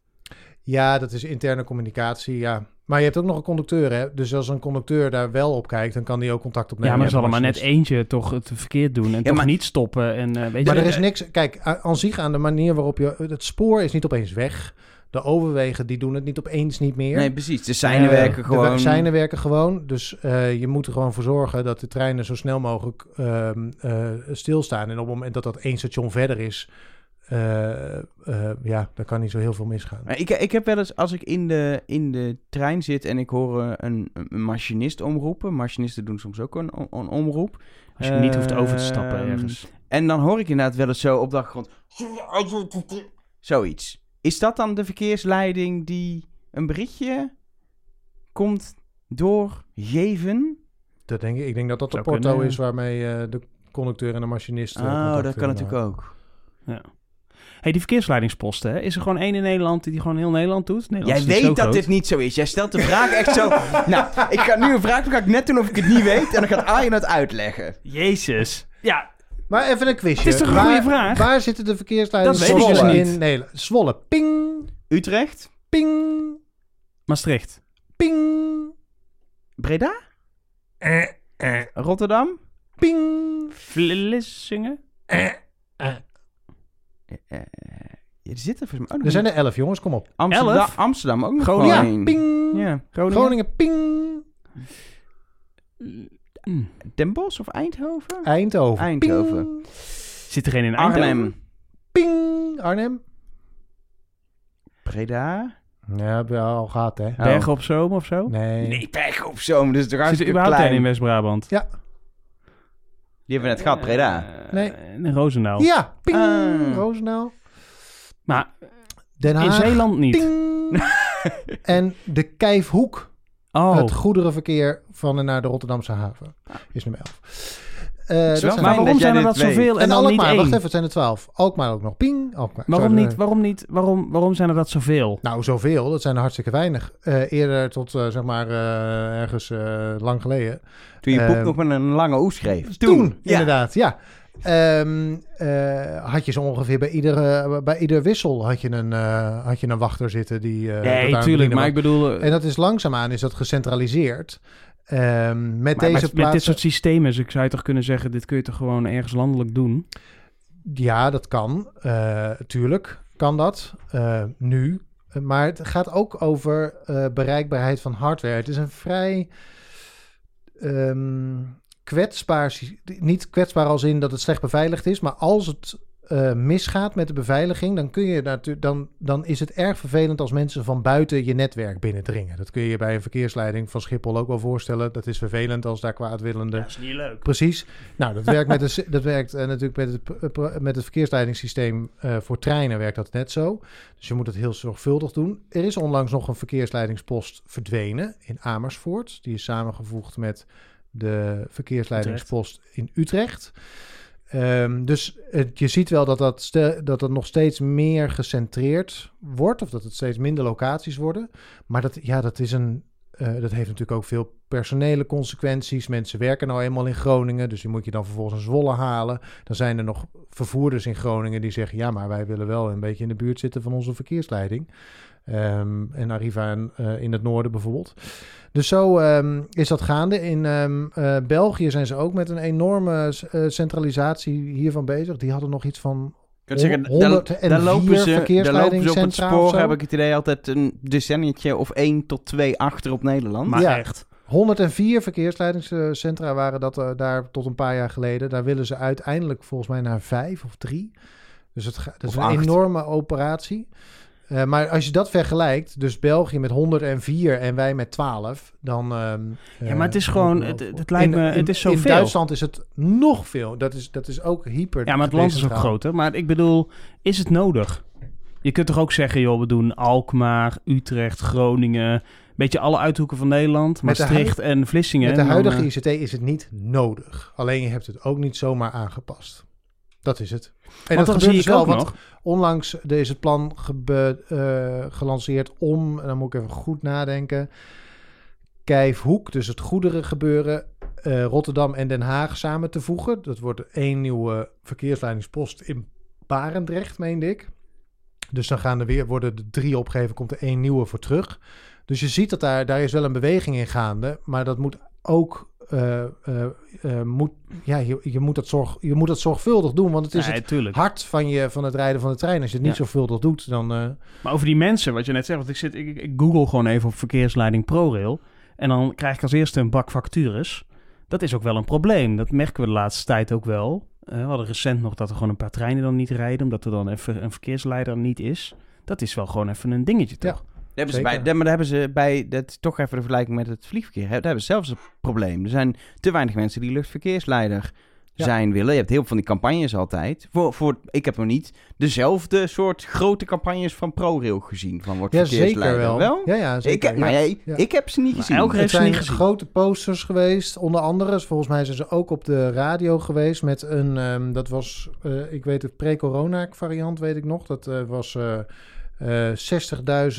Ja, dat is interne communicatie, ja. Maar je hebt ook nog een conducteur, hè. Dus als een conducteur daar wel op kijkt, dan kan die ook contact Ja, opnemen. maar met er zal de er maar net eentje toch het verkeerd doen en toch maar- niet stoppen. En, eh, weet Maar je, er is niks... Kijk, aan zich aan de manier waarop je... Het spoor is niet opeens weg. De overwegen, die doen het niet opeens niet meer. Nee, precies. De seinen Eh, werken de gewoon. seinen werken gewoon. Dus eh, je moet er gewoon voor zorgen dat de treinen zo snel mogelijk ehm, eh, stilstaan. En op het moment dat dat één station verder is, eh, eh, ja, daar kan niet zo heel veel misgaan. Maar Ik, ik heb wel eens, als ik in de, in de trein zit en ik hoor eh, een, een machinist omroepen. Machinisten doen soms ook een, een omroep. Als je niet hoeft over te stappen Ehm, ergens. En dan hoor ik inderdaad wel eens zo op de achtergrond. Zoiets. Is dat dan de verkeersleiding die een berichtje komt doorgeven? Dat denk ik. Ik denk dat dat de porto kunnen, is waarmee eh, de conducteur en de machinist. Oh, dat kan natuurlijk ook. Ja. Hey, die verkeersleidingsposten, hè? is er gewoon één in Nederland die die gewoon heel Nederland doet? Nederland Jij is niet zo weet dat groot. dit niet zo is. Jij stelt de vraag echt zo. [LAUGHS] nou, ik ga nu een vraag, dan ga ik net doen of ik het niet weet. En dan gaat Arjen het uitleggen. Jezus. Ja, Maar even een quizje. Het is toch een waar, goede vraag? Waar zitten de verkeersleiders Dat weet ik dus in Nederland? Zwolle. Ping, Utrecht? ping, Maastricht. ping, Breda? eh, eh, Rotterdam? ping. Vlissingen. Eh, eh. Eh, eh, er zitten volgens mij ook nog Er zijn er elf, jongens. Kom op. Amsterdam, elf? Amsterdam ook nog Groningen. gewoon Ja, ping. Ja, Groningen. Groningen, ping. Mm. Den Bosch of Eindhoven? Eindhoven. Eindhoven. Ping. Zit er geen in Eindhoven? Arnhem. Ping. Arnhem. Breda? Ja, al gehad, hè? Bergen op Zoom of zo? Nee. Nee, Bergen op Zoom. Dus toch Zit er hartstikke überhaupt klein. in West-Brabant? Ja. Die hebben we net gehad, Breda. Eh, Nee. In Roosendaal. Ja. Ping. Ah. Roosendaal. Maar Den Haag. in Zeeland niet. Ping. [LAUGHS] en de Kijfhoek. Oh, Het goederenverkeer van en naar de Rotterdamse haven. Is nummer 11. Eh, is dat wel zijn maar fijn waarom dat zijn er dat weet. zoveel en, en dan niet wacht één? even, het zijn er 12. Alkmaar ook nog. Ping. Alkmaar. Waarom Sorry, niet? Waarom niet? Waarom, waarom zijn er dat zoveel? Nou, zoveel. Dat zijn er hartstikke weinig. Eh, eerder tot, eh, zeg maar, eh, ergens eh, lang geleden. Toen je boek Eh, nog met een lange O schreef. Toen, ja. inderdaad, ja. Ehm, eh, had je zo ongeveer bij iedere, bij ieder wissel had je een, eh, had je een wachter zitten die... eh, nee, tuurlijk. Maar ik bedoel... En dat is langzaamaan is dat gecentraliseerd. Ehm, met maar deze met, dit soort systemen dus ik zou je toch kunnen zeggen... dit kun je toch gewoon ergens landelijk doen? Ja, dat kan. eh tuurlijk kan dat. eh, nu. Maar het gaat ook over eh, bereikbaarheid van hardware. Het is een vrij ehm, kwetsbaar... Niet kwetsbaar als in dat het slecht beveiligd is... maar als het eh, misgaat met de beveiliging... Dan, kun je natu- dan, dan is het erg vervelend als mensen van buiten je netwerk binnendringen. Dat kun je bij een verkeersleiding van Schiphol ook wel voorstellen. Dat is vervelend als daar kwaadwillende is niet leuk. Precies. Nou, dat werkt, met [LAUGHS] de, dat werkt eh, natuurlijk met het, p- met het verkeersleidingssysteem eh, voor treinen werkt dat net zo. Dus je moet het heel zorgvuldig doen. Er is onlangs nog een verkeersleidingspost verdwenen in Amersfoort. Die is samengevoegd met de verkeersleidingspost in Utrecht. Ehm, dus je ziet wel dat dat, dat het nog steeds meer gecentreerd wordt, of dat het steeds minder locaties worden. Maar dat, ja, dat, is een, eh, dat heeft natuurlijk ook veel personele consequenties. Mensen werken nou eenmaal in Groningen, dus die moet je dan vervolgens naar Zwolle halen. Dan zijn er nog vervoerders in Groningen die zeggen: ja, maar wij willen wel een beetje in de buurt zitten van onze verkeersleiding. Ehm, en Arriva in, eh, in het noorden bijvoorbeeld. Dus zo ehm, is dat gaande. In ehm, eh, België zijn ze ook met een enorme eh, centralisatie hiervan bezeg. Die hadden nog iets van Ik kan zeggen, 104 daar, daar lopen ze, daar lopen ze op het spoor, heb ik het idee, altijd een decennietje of één tot twee achter op Nederland. Maar Ja. echt. 104 verkeersleidingscentra waren dat daar tot een paar jaar geleden. Daar willen ze uiteindelijk volgens mij naar vijf of drie. Dus het dat is Of een acht. enorme operatie. Eh, maar als je dat vergelijkt, dus België met 104 en wij met 12, dan... ehm, Ja, maar het is eh, gewoon- het- het lijkt me- het is In zoveel. Duitsland is het nog veel. Dat is, dat is ook hyper. Ja, maar het land is ook groter. Maar ik bedoel, is het nodig? Je kunt toch ook zeggen, joh, we doen Alkmaar, Utrecht, Groningen... een beetje alle uithoeken van Nederland. Maastricht en Vlissingen. Met de huidige eh, ICT is het niet nodig. Alleen je hebt het ook niet zomaar aangepast. Dat is het. En want dat dan zie dus ik wel, ook want nog... Onlangs is het plan gebe- eh, gelanceerd om, en dan moet ik even goed nadenken, Kijfhoek, dus het goederengebeuren, eh, Rotterdam en Den Haag samen te voegen. Dat wordt één nieuwe verkeersleidingspost in Barendrecht, meende ik. Dus dan gaan er weer, worden er drie opgegeven, komt er één nieuwe voor terug. Dus je ziet dat daar, daar is wel een beweging in gaande, maar dat moet ook... eh, eh, eh, moet, ja, je, je, moet dat zorg, je moet dat zorgvuldig doen, want het is het tuurlijk. hart van, je, van het rijden van de trein. Als je het niet Ja. zorgvuldig doet, dan... Maar over die mensen, wat je net zegt, want ik, zit, ik, ik- google gewoon even op verkeersleiding ProRail. En dan krijg ik als eerste een bak factures. Dat is ook wel een probleem. Dat merken we de laatste tijd ook wel. We hadden recent nog dat er gewoon een paar treinen dan niet rijden, omdat er dan even een verkeersleider niet is. Dat is wel gewoon even een dingetje, toch? Daar hebben ze bij, daar- maar daar hebben ze bij, dat toch even de vergelijking met het vliegverkeer, daar hebben ze zelfs een probleem. Er zijn te weinig mensen die luchtverkeersleider Ja. zijn willen. Je hebt heel veel van die campagnes altijd. Voor, voor, ik heb nog niet dezelfde soort grote campagnes van ProRail gezien. Van wordt Ja, zeker verkeersleider. wel. Ja, ja, Ik, zeker. heb, nou, ja. jij- Ja. ik heb ze niet Maar gezien. elke Het heeft ze zijn niet gezien. grote posters geweest, onder andere. Volgens mij zijn ze ook op de radio geweest met een, ehm, dat was, eh, ik weet het, pre-corona variant, weet ik nog. Dat eh, was eh eh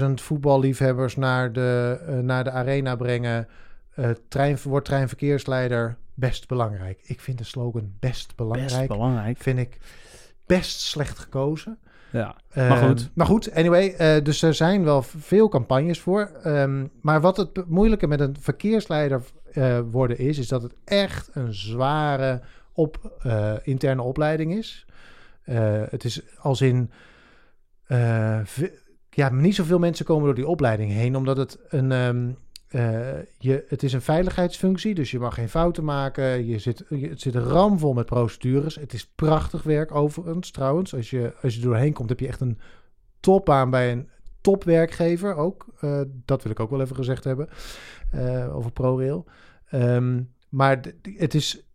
60.000 voetballiefhebbers naar de, eh, naar de arena brengen. Eh trein, wordt treinverkeersleider best belangrijk. Ik vind de slogan best belangrijk, Best belangrijk. vind ik best slecht gekozen. Ja. Eh, Maar goed. Maar goed, anyway. eh, dus er zijn wel veel campagnes voor. Ehm, maar wat het moeilijke met een verkeersleider eh, worden is... is dat het echt een zware op, eh, interne opleiding is. Eh, het is als in... eh, ja, niet zoveel mensen komen door die opleiding heen... omdat het een... eh, je, het is een veiligheidsfunctie, dus je mag geen fouten maken. Je zit, het zit ramvol met procedures. Het is prachtig werk overigens, trouwens. Als je, als je doorheen komt, heb je echt een topbaan bij een topwerkgever ook. Eh, dat wil ik ook wel even gezegd hebben over ProRail. Ehm, maar het is,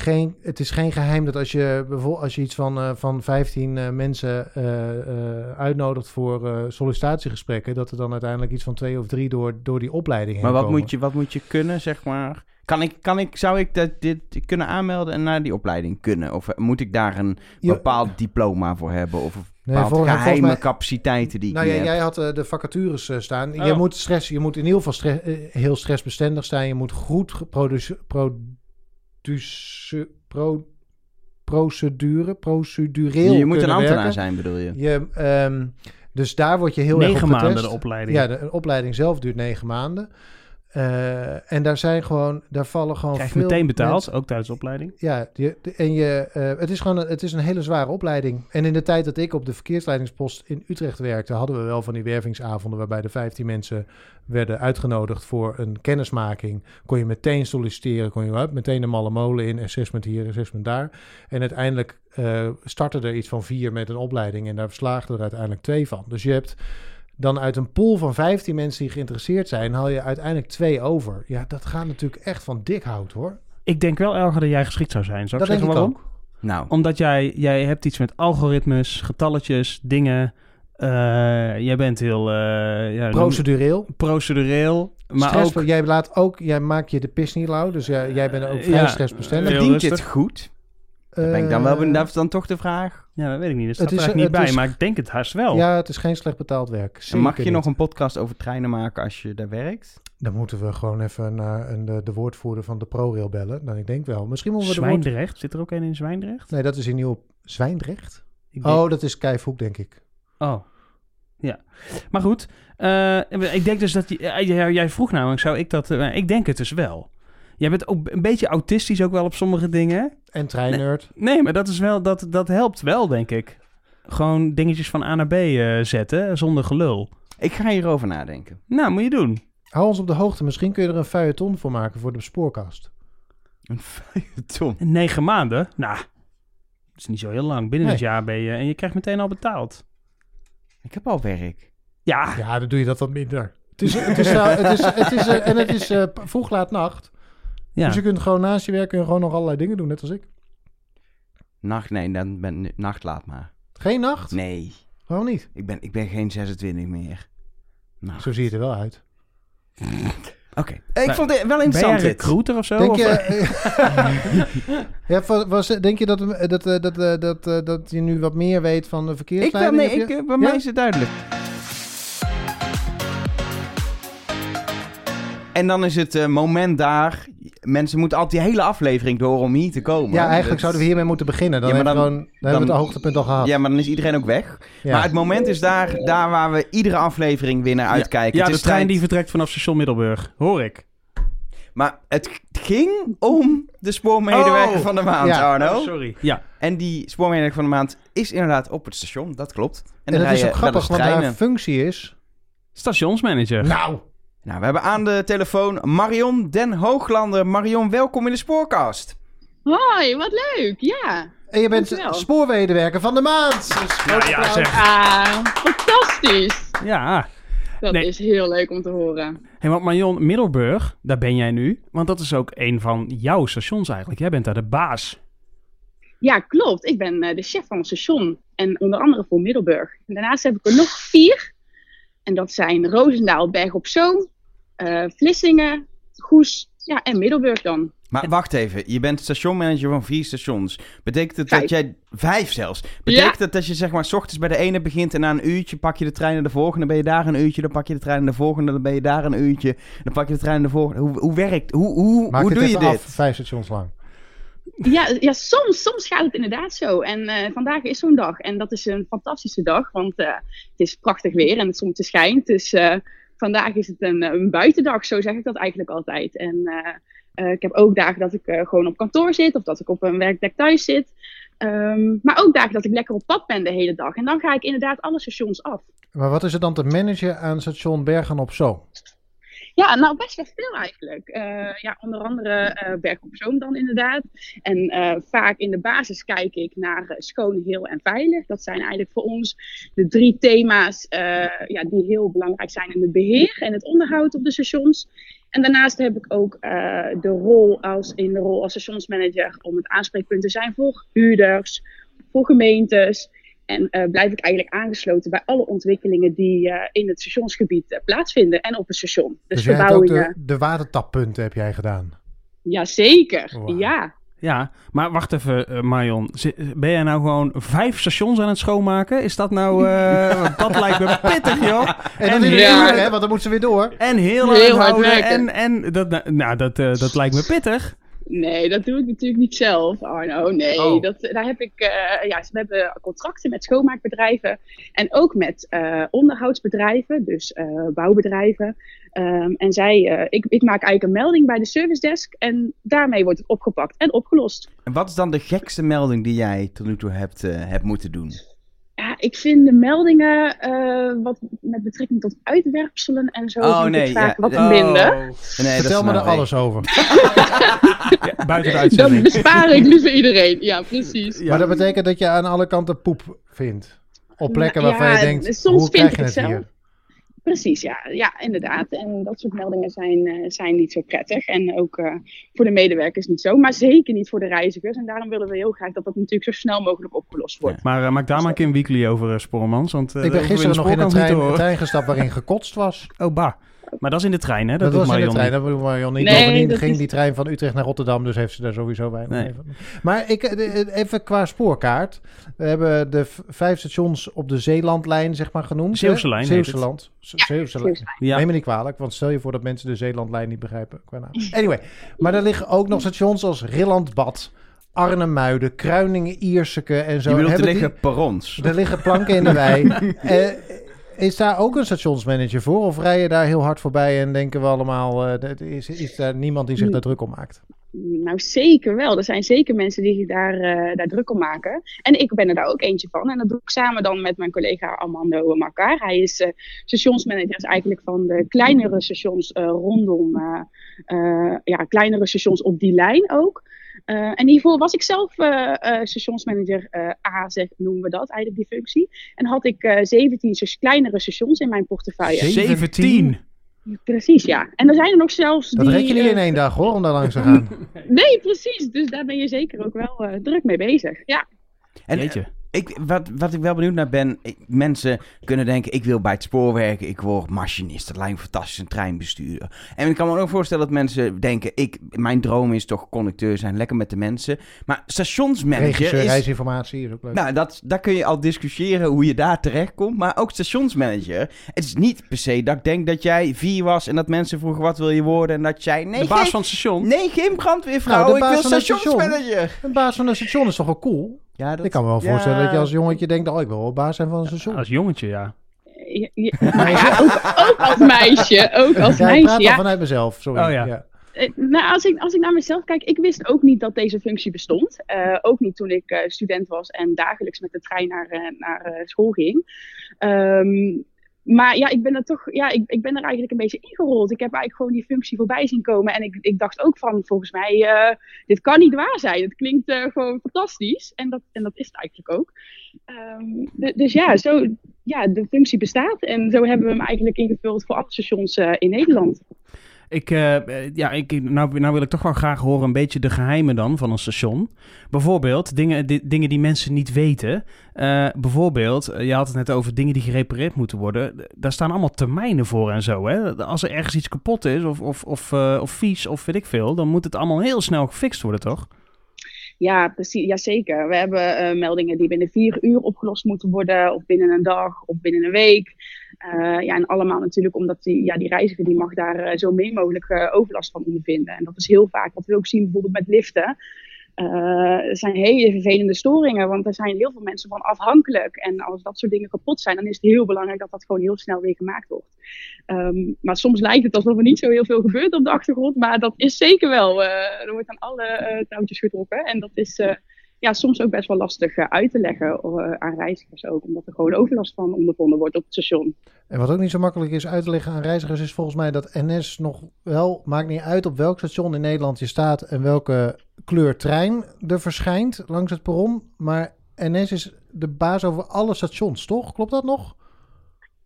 geen, het is geen geheim dat als je bijvoorbeeld als je iets van, eh, van 15 eh, mensen eh, uitnodigt voor sollicitatiegesprekken, dat er dan uiteindelijk iets van twee of drie door, door die opleiding heen Maar wat komen. moet, je, wat moet je kunnen, zeg maar? Kan ik, kan ik, zou ik dat, dit kunnen aanmelden en naar die opleiding kunnen? Of moet ik daar een bepaald diploma voor hebben? Of Nee, vol- geheime mij- capaciteiten die Nou heb? jij had de vacatures staan. Je Oh. moet stress, je moet in ieder geval stre- eh, heel stressbestendig zijn. Je moet goed produce- pro- procedure, procedureel je moet een ambtenaar werken. zijn, bedoel je? Je, ehm, dus daar word je heel erg Negen op maanden getest. de opleiding. Ja, de, de opleiding zelf duurt negen maanden. Eh, en daar zijn gewoon, daar vallen gewoon Krijg je veel meteen betaald, mensen- ook tijdens de opleiding. ja, die- de- en je, eh, het is gewoon een, het is een hele zware opleiding. En in de tijd dat ik op de verkeersleidingspost in Utrecht werkte, hadden we wel van die wervingsavonden waarbij de 15 mensen werden uitgenodigd voor een kennismaking. Kon je meteen solliciteren, kon je meteen de malle molen in, assessment hier, assessment daar. En uiteindelijk eh startte er iets van vier met een opleiding en daar slaagden er uiteindelijk twee van. Dus je hebt dan uit een pool van 15 mensen die geïnteresseerd zijn, haal je uiteindelijk twee over. Ja, dat gaat natuurlijk echt van dik hout hoor. Ik denk wel erger dat jij geschikt zou zijn. Zou ik dat denk zeggen ik waarom? ook. Nou, Omdat jij, jij hebt iets met algoritmes, getalletjes, dingen. Eh, jij bent heel eh, ja, Procedureel. procedureel. Maar Stress, ook... jij, laat ook, jij maakt je de pis niet lauw, dus jij, jij bent ook vrij Ja. stressbestendig. Verdient dit rustig. goed? Dan ben ik dan wel Eh, benieuwd. Dat is dan toch de vraag. Ja, dat weet ik niet. Dat Het staat er eigenlijk niet bij, is- maar ik denk het haast wel. Ja, het is geen slecht betaald werk. En mag je nog een podcast over treinen maken als je daar werkt? Dan moeten we gewoon even naar een, de, de woordvoerder van de ProRail bellen. Dan ik denk wel. Misschien moeten we de woord... Zwijndrecht. Zit er ook een in Zwijndrecht? Nee, dat is in Nieuw... Zwijndrecht? Denk- Oh, dat is Kijfhoek, denk ik. Oh, ja. Maar goed, eh, ik denk dus dat... Die, eh, jij, jij vroeg namelijk, zou ik dat... eh, ik denk het dus wel. Jij bent ook een beetje autistisch ook wel op sommige dingen. En Treinerd. Nee, maar dat, is wel, dat, dat helpt wel, denk ik. Gewoon dingetjes van A naar B eh, zetten, zonder gelul. Ik ga hierover nadenken. Nou, moet je doen. Hou ons op de hoogte. Misschien kun je er een feuilleton voor maken voor de spoorkast. Een feuilleton. Negen maanden? Nou, dat is niet zo heel lang. Binnen Nee. het jaar ben je... En je krijgt meteen al betaald. Ik heb al werk. Ja, Ja, dan doe je dat wat minder. Het is, het is, het is, het is, eh, en het is eh, vroeg laat nacht. Ja. Dus je kunt gewoon naast je werk kun je gewoon nog allerlei dingen doen, net als ik. Nacht, nee, dan ben nacht laat maar. Geen nacht? Nee, Gewoon niet. ik ben, ik ben geen 26 meer. Nacht. Zo zie je er wel uit. [LAUGHS] Oké. Ik vond het wel ben jij interessant een dit. recruiter of zo? Denk Of- je, [LAUGHS] ja, was, denk je dat, dat, dat, dat, dat, dat, dat je nu wat meer weet van de Ik wel, verkeersleiding? nee, je- ik, eh, bij Ja? mij is het duidelijk. En dan is het eh, moment daar. Mensen moeten altijd die hele aflevering door om hier te komen. ja, eigenlijk Dat- zouden we hiermee moeten beginnen. Dan, Ja, maar hebben, we dan- gewoon, dan, hebben we het hoogtepunt al gehad. Ja, maar dan is iedereen ook weg. Ja. Maar het moment is daar, daar waar we iedere aflevering weer naar uitkijken. Ja, Het de is trein tijd- die vertrekt vanaf station Middelburg. Hoor ik. Maar het ging om de spoormedewerker Oh, van de maand, ja. Arno. Oh, sorry. Ja. En die spoormedewerker van de maand is inderdaad op het station. Dat klopt. En, en dat is ook grappig, want haar functie is... Stationsmanager. Nou, Nou, we hebben aan de telefoon Marion Den Hooglander. Marion, welkom in de Spoorkast. Hoi, wat leuk. Ja. En je bent Dankjewel. spoorwegenwerker van de maand. Dus ja, zeg. Ah, fantastisch. Ja. Dat Nee. is heel leuk om te horen. Hey, maar Marion, Middelburg, daar ben jij nu. Want dat is ook een van jouw stations eigenlijk. Jij bent daar de baas. Ja, klopt. Ik ben eh, de chef van het station. En onder andere voor Middelburg. En daarnaast heb ik er nog vier. En dat zijn Roosendaal, Berg op Zoom, eh, Vlissingen, Goes ja, en Middelburg dan. Maar wacht even, je bent stationmanager van vier stations. Betekent het dat jij... Vijf zelfs. Betekent het dat je zeg maar s ochtends bij de ene begint en na een uurtje pak je de trein naar de volgende, dan ben je daar een uurtje, dan pak je de trein naar de volgende, dan ben je daar een uurtje, dan pak je de trein naar de volgende. Hoe, hoe werkt, hoe, hoe, Maak hoe doe je dit? af, vijf stations lang. Ja, ja soms, soms gaat het inderdaad zo. En eh, vandaag is zo'n dag. En dat is een fantastische dag, want eh, het is prachtig weer en het zonnetje schijnt. Dus eh, vandaag is het een, een buitendag, zo zeg ik dat eigenlijk altijd. En ik heb ook dagen dat ik gewoon op kantoor zit of dat ik op een werkdek thuis zit. Ehm, maar ook dagen dat ik lekker op pad ben de hele dag. En dan ga ik inderdaad alle stations af. Maar wat is er dan te managen aan station Bergen op Zoom? Ja, nou best wel veel eigenlijk. Eh, ja, onder andere eh Berg op Zoom dan inderdaad. En eh, vaak in de basis kijk ik naar schoon, heel en veilig. Dat zijn eigenlijk voor ons de drie thema's ja, die heel belangrijk zijn in het beheer en het onderhoud op de stations. En daarnaast heb ik ook de rol als, in de rol als stationsmanager om het aanspreekpunt te zijn voor huurders, voor gemeentes. En eh, blijf ik eigenlijk aangesloten bij alle ontwikkelingen die eh, in het stationsgebied eh, plaatsvinden en op het station. Dus, Dus jij hebt ook de, de watertappunten heb jij gedaan. Jazeker, Wauw. ja. Ja, maar wacht even, Marion. Ben jij nou gewoon vijf stations aan het schoonmaken? Is dat nou... eh, [LAUGHS] dat lijkt me pittig, joh. En ja. uur, hè, want dan moeten ze weer door. En heel, Heel hard werken. En, en dat, nou, dat, eh, dat lijkt me pittig. Nee, dat doe ik natuurlijk niet zelf, Arno. Nee, Oh. dat, daar heb ik, eh, ja, we hebben contracten met schoonmaakbedrijven en ook met eh, onderhoudsbedrijven, dus eh, bouwbedrijven. Ehm, en zij, ik, ik maak eigenlijk een melding bij de service desk en daarmee wordt het opgepakt en opgelost. En wat is dan de gekste melding die jij tot nu toe hebt, hebt moeten doen? Ja, ik vind de meldingen eh, wat met betrekking tot uitwerpselen en zo Oh, vind nee, ik vaak ja, wat oh. minder. Nee, dat Vertel me er ik. alles over. [LAUGHS] [LAUGHS] Ja, buiten de Dat uitzending. bespaar ik liever iedereen. Ja, precies. Ja. Maar dat betekent dat je aan alle kanten poep vindt. Op plekken Nou, waarvan ja, je denkt, soms hoe vind krijg ik je het het zelf. hier? Precies, ja, ja, inderdaad. En dat soort meldingen zijn, eh, zijn niet zo prettig. En ook eh, voor de medewerkers niet zo. Maar zeker niet voor de reizigers. En daarom willen we heel graag dat dat natuurlijk zo snel mogelijk opgelost wordt. Maar eh, maak daar maar een keer een weekly over, uh, Spormans. Want, eh, Ik ben gisteren nog in een trein, trein gestapt waarin gekotst was. Oh, bah. Maar dat is in de trein, hè? Dat, Dat, doet was in de Marion trein, niet. dat bedoel Marion niet. Nee, Bovendien dat ging is- die trein van Utrecht naar Rotterdam, dus heeft ze daar sowieso weinig Nee. van. Maar ik, eh, eh, even qua spoorkaart. We hebben de vijf stations op de Zeelandlijn, zeg maar, genoemd. Zeeuwse lijn Zeeuwse land. Zeeuwse lijn. Ja. Neem me niet kwalijk, want stel je voor dat mensen de Zeelandlijn niet begrijpen. Qua naam. [LAUGHS] Anyway, maar er liggen ook nog stations als Rillandbad, Arnhem-Muiden, Kruiningen, Ierseke en zo. Je bedoelt, er die- liggen perrons. er liggen planken in de wei. [LAUGHS] Eh, is daar ook een stationsmanager voor? Of rij je daar heel hard voorbij en denken we allemaal... dat is, is daar niemand die zich daar druk om maakt? Nou, zeker wel. Er zijn zeker mensen die zich daar, eh, daar druk om maken. En ik ben er daar ook eentje van. En dat doe ik samen dan met mijn collega Armando Makar. Hij is eh, stationsmanager is eigenlijk van de kleinere stations rondom... ja, kleinere stations op die lijn ook. Eh, en hiervoor was ik zelf eh, eh, stationsmanager eh, A, zeg, noemen we dat, eigenlijk die functie. En had ik eh 17 st- kleinere stations in mijn portefeuille. Zeven? 17. Precies, ja. En er zijn er nog zelfs Dat die... red je niet eh, in één dag hoor, om daar langs te gaan. [LAUGHS] Nee, precies. Dus daar ben je zeker ook wel eh, druk mee bezig. Ja. En eh, Jeetje. Ik, wat, wat ik wel benieuwd naar ben, ik- mensen kunnen denken, ik wil bij het spoor werken, ik word machinist, dat lijkt me fantastisch, een treinbestuurder. En ik kan me ook voorstellen dat mensen denken, ik, mijn droom is toch conducteur zijn, lekker met de mensen. Maar stationsmanager Regisseur, is... reisinformatie is ook leuk. Nou, dat, daar kun je al discussiëren hoe je daar terecht komt. Maar ook stationsmanager. Het is niet per se dat ik denk dat jij vier was en dat mensen vroegen wat wil je worden. En dat jij, nee, de baas geen, van het station. nee, geen brandweervrouw, Nou, de ik baas wil stationsmanager. Een baas van een station is toch wel cool? Ja, dat, Ik kan me wel ja. voorstellen dat je als jongetje denkt... oh, ik wil wel baas zijn van een station. Als jongetje, ja. Ja, ja, [LAUGHS] maar ja, ook, ook als meisje. Ook als Ja, ik meisje. praat al vanuit mezelf, sorry. Oh, ja. Eh, Nou, als, ik, als ik naar mezelf kijk, ik wist ook niet dat deze functie bestond. Eh, ook niet toen ik eh, student was en dagelijks met de trein naar, eh, naar eh, school ging. Ehm, maar ja, ik ben er toch, ja, ik, ik ben er eigenlijk een beetje ingerold. Ik heb eigenlijk gewoon die functie voorbij zien komen. En ik, ik dacht ook van, volgens mij, eh, dit kan niet waar zijn. Het klinkt eh, gewoon fantastisch. En dat, en dat is het eigenlijk ook. Ehm, dus ja, zo, ja, de functie bestaat. En zo hebben we hem eigenlijk ingevuld voor alle stations eh, in Nederland. Ik, eh, ja, ik, nou, nou wil ik toch wel graag horen een beetje de geheimen dan van een station. Bijvoorbeeld dingen, di- dingen die mensen niet weten. Eh, bijvoorbeeld, eh, je had het net over dingen die gerepareerd moeten worden. Daar staan allemaal termijnen voor en zo. Hè? Als er ergens iets kapot is of, of, of, of vies of weet ik veel, dan moet het allemaal heel snel gefixt worden, toch? Ja, precies. Jazeker. We hebben eh, meldingen die binnen vier uur opgelost moeten worden, of binnen een dag, of binnen een week. Eh, ja, en allemaal natuurlijk omdat die, ja, die reiziger die mag daar eh, zo min mogelijk overlast van ondervinden. En dat is heel vaak wat we ook zien bijvoorbeeld met liften. Eh, er zijn hele vervelende storingen, want er zijn heel veel mensen van afhankelijk. En als dat soort dingen kapot zijn, dan is het heel belangrijk dat dat gewoon heel snel weer gemaakt wordt. Ehm, maar soms lijkt het alsof er niet zo heel veel gebeurt op de achtergrond, maar dat is zeker wel. eh, er wordt aan alle eh, touwtjes getrokken en dat is ja, soms ook best wel lastig eh, uit te leggen eh, aan reizigers ook, omdat er gewoon overlast van ondervonden wordt op het station. En wat ook niet zo makkelijk is uit te leggen aan reizigers, is volgens mij dat NS nog wel, maakt niet uit op welk station in Nederland je staat en welke kleur trein er verschijnt langs het perron. Maar NS is de baas over alle stations, toch? Klopt dat nog?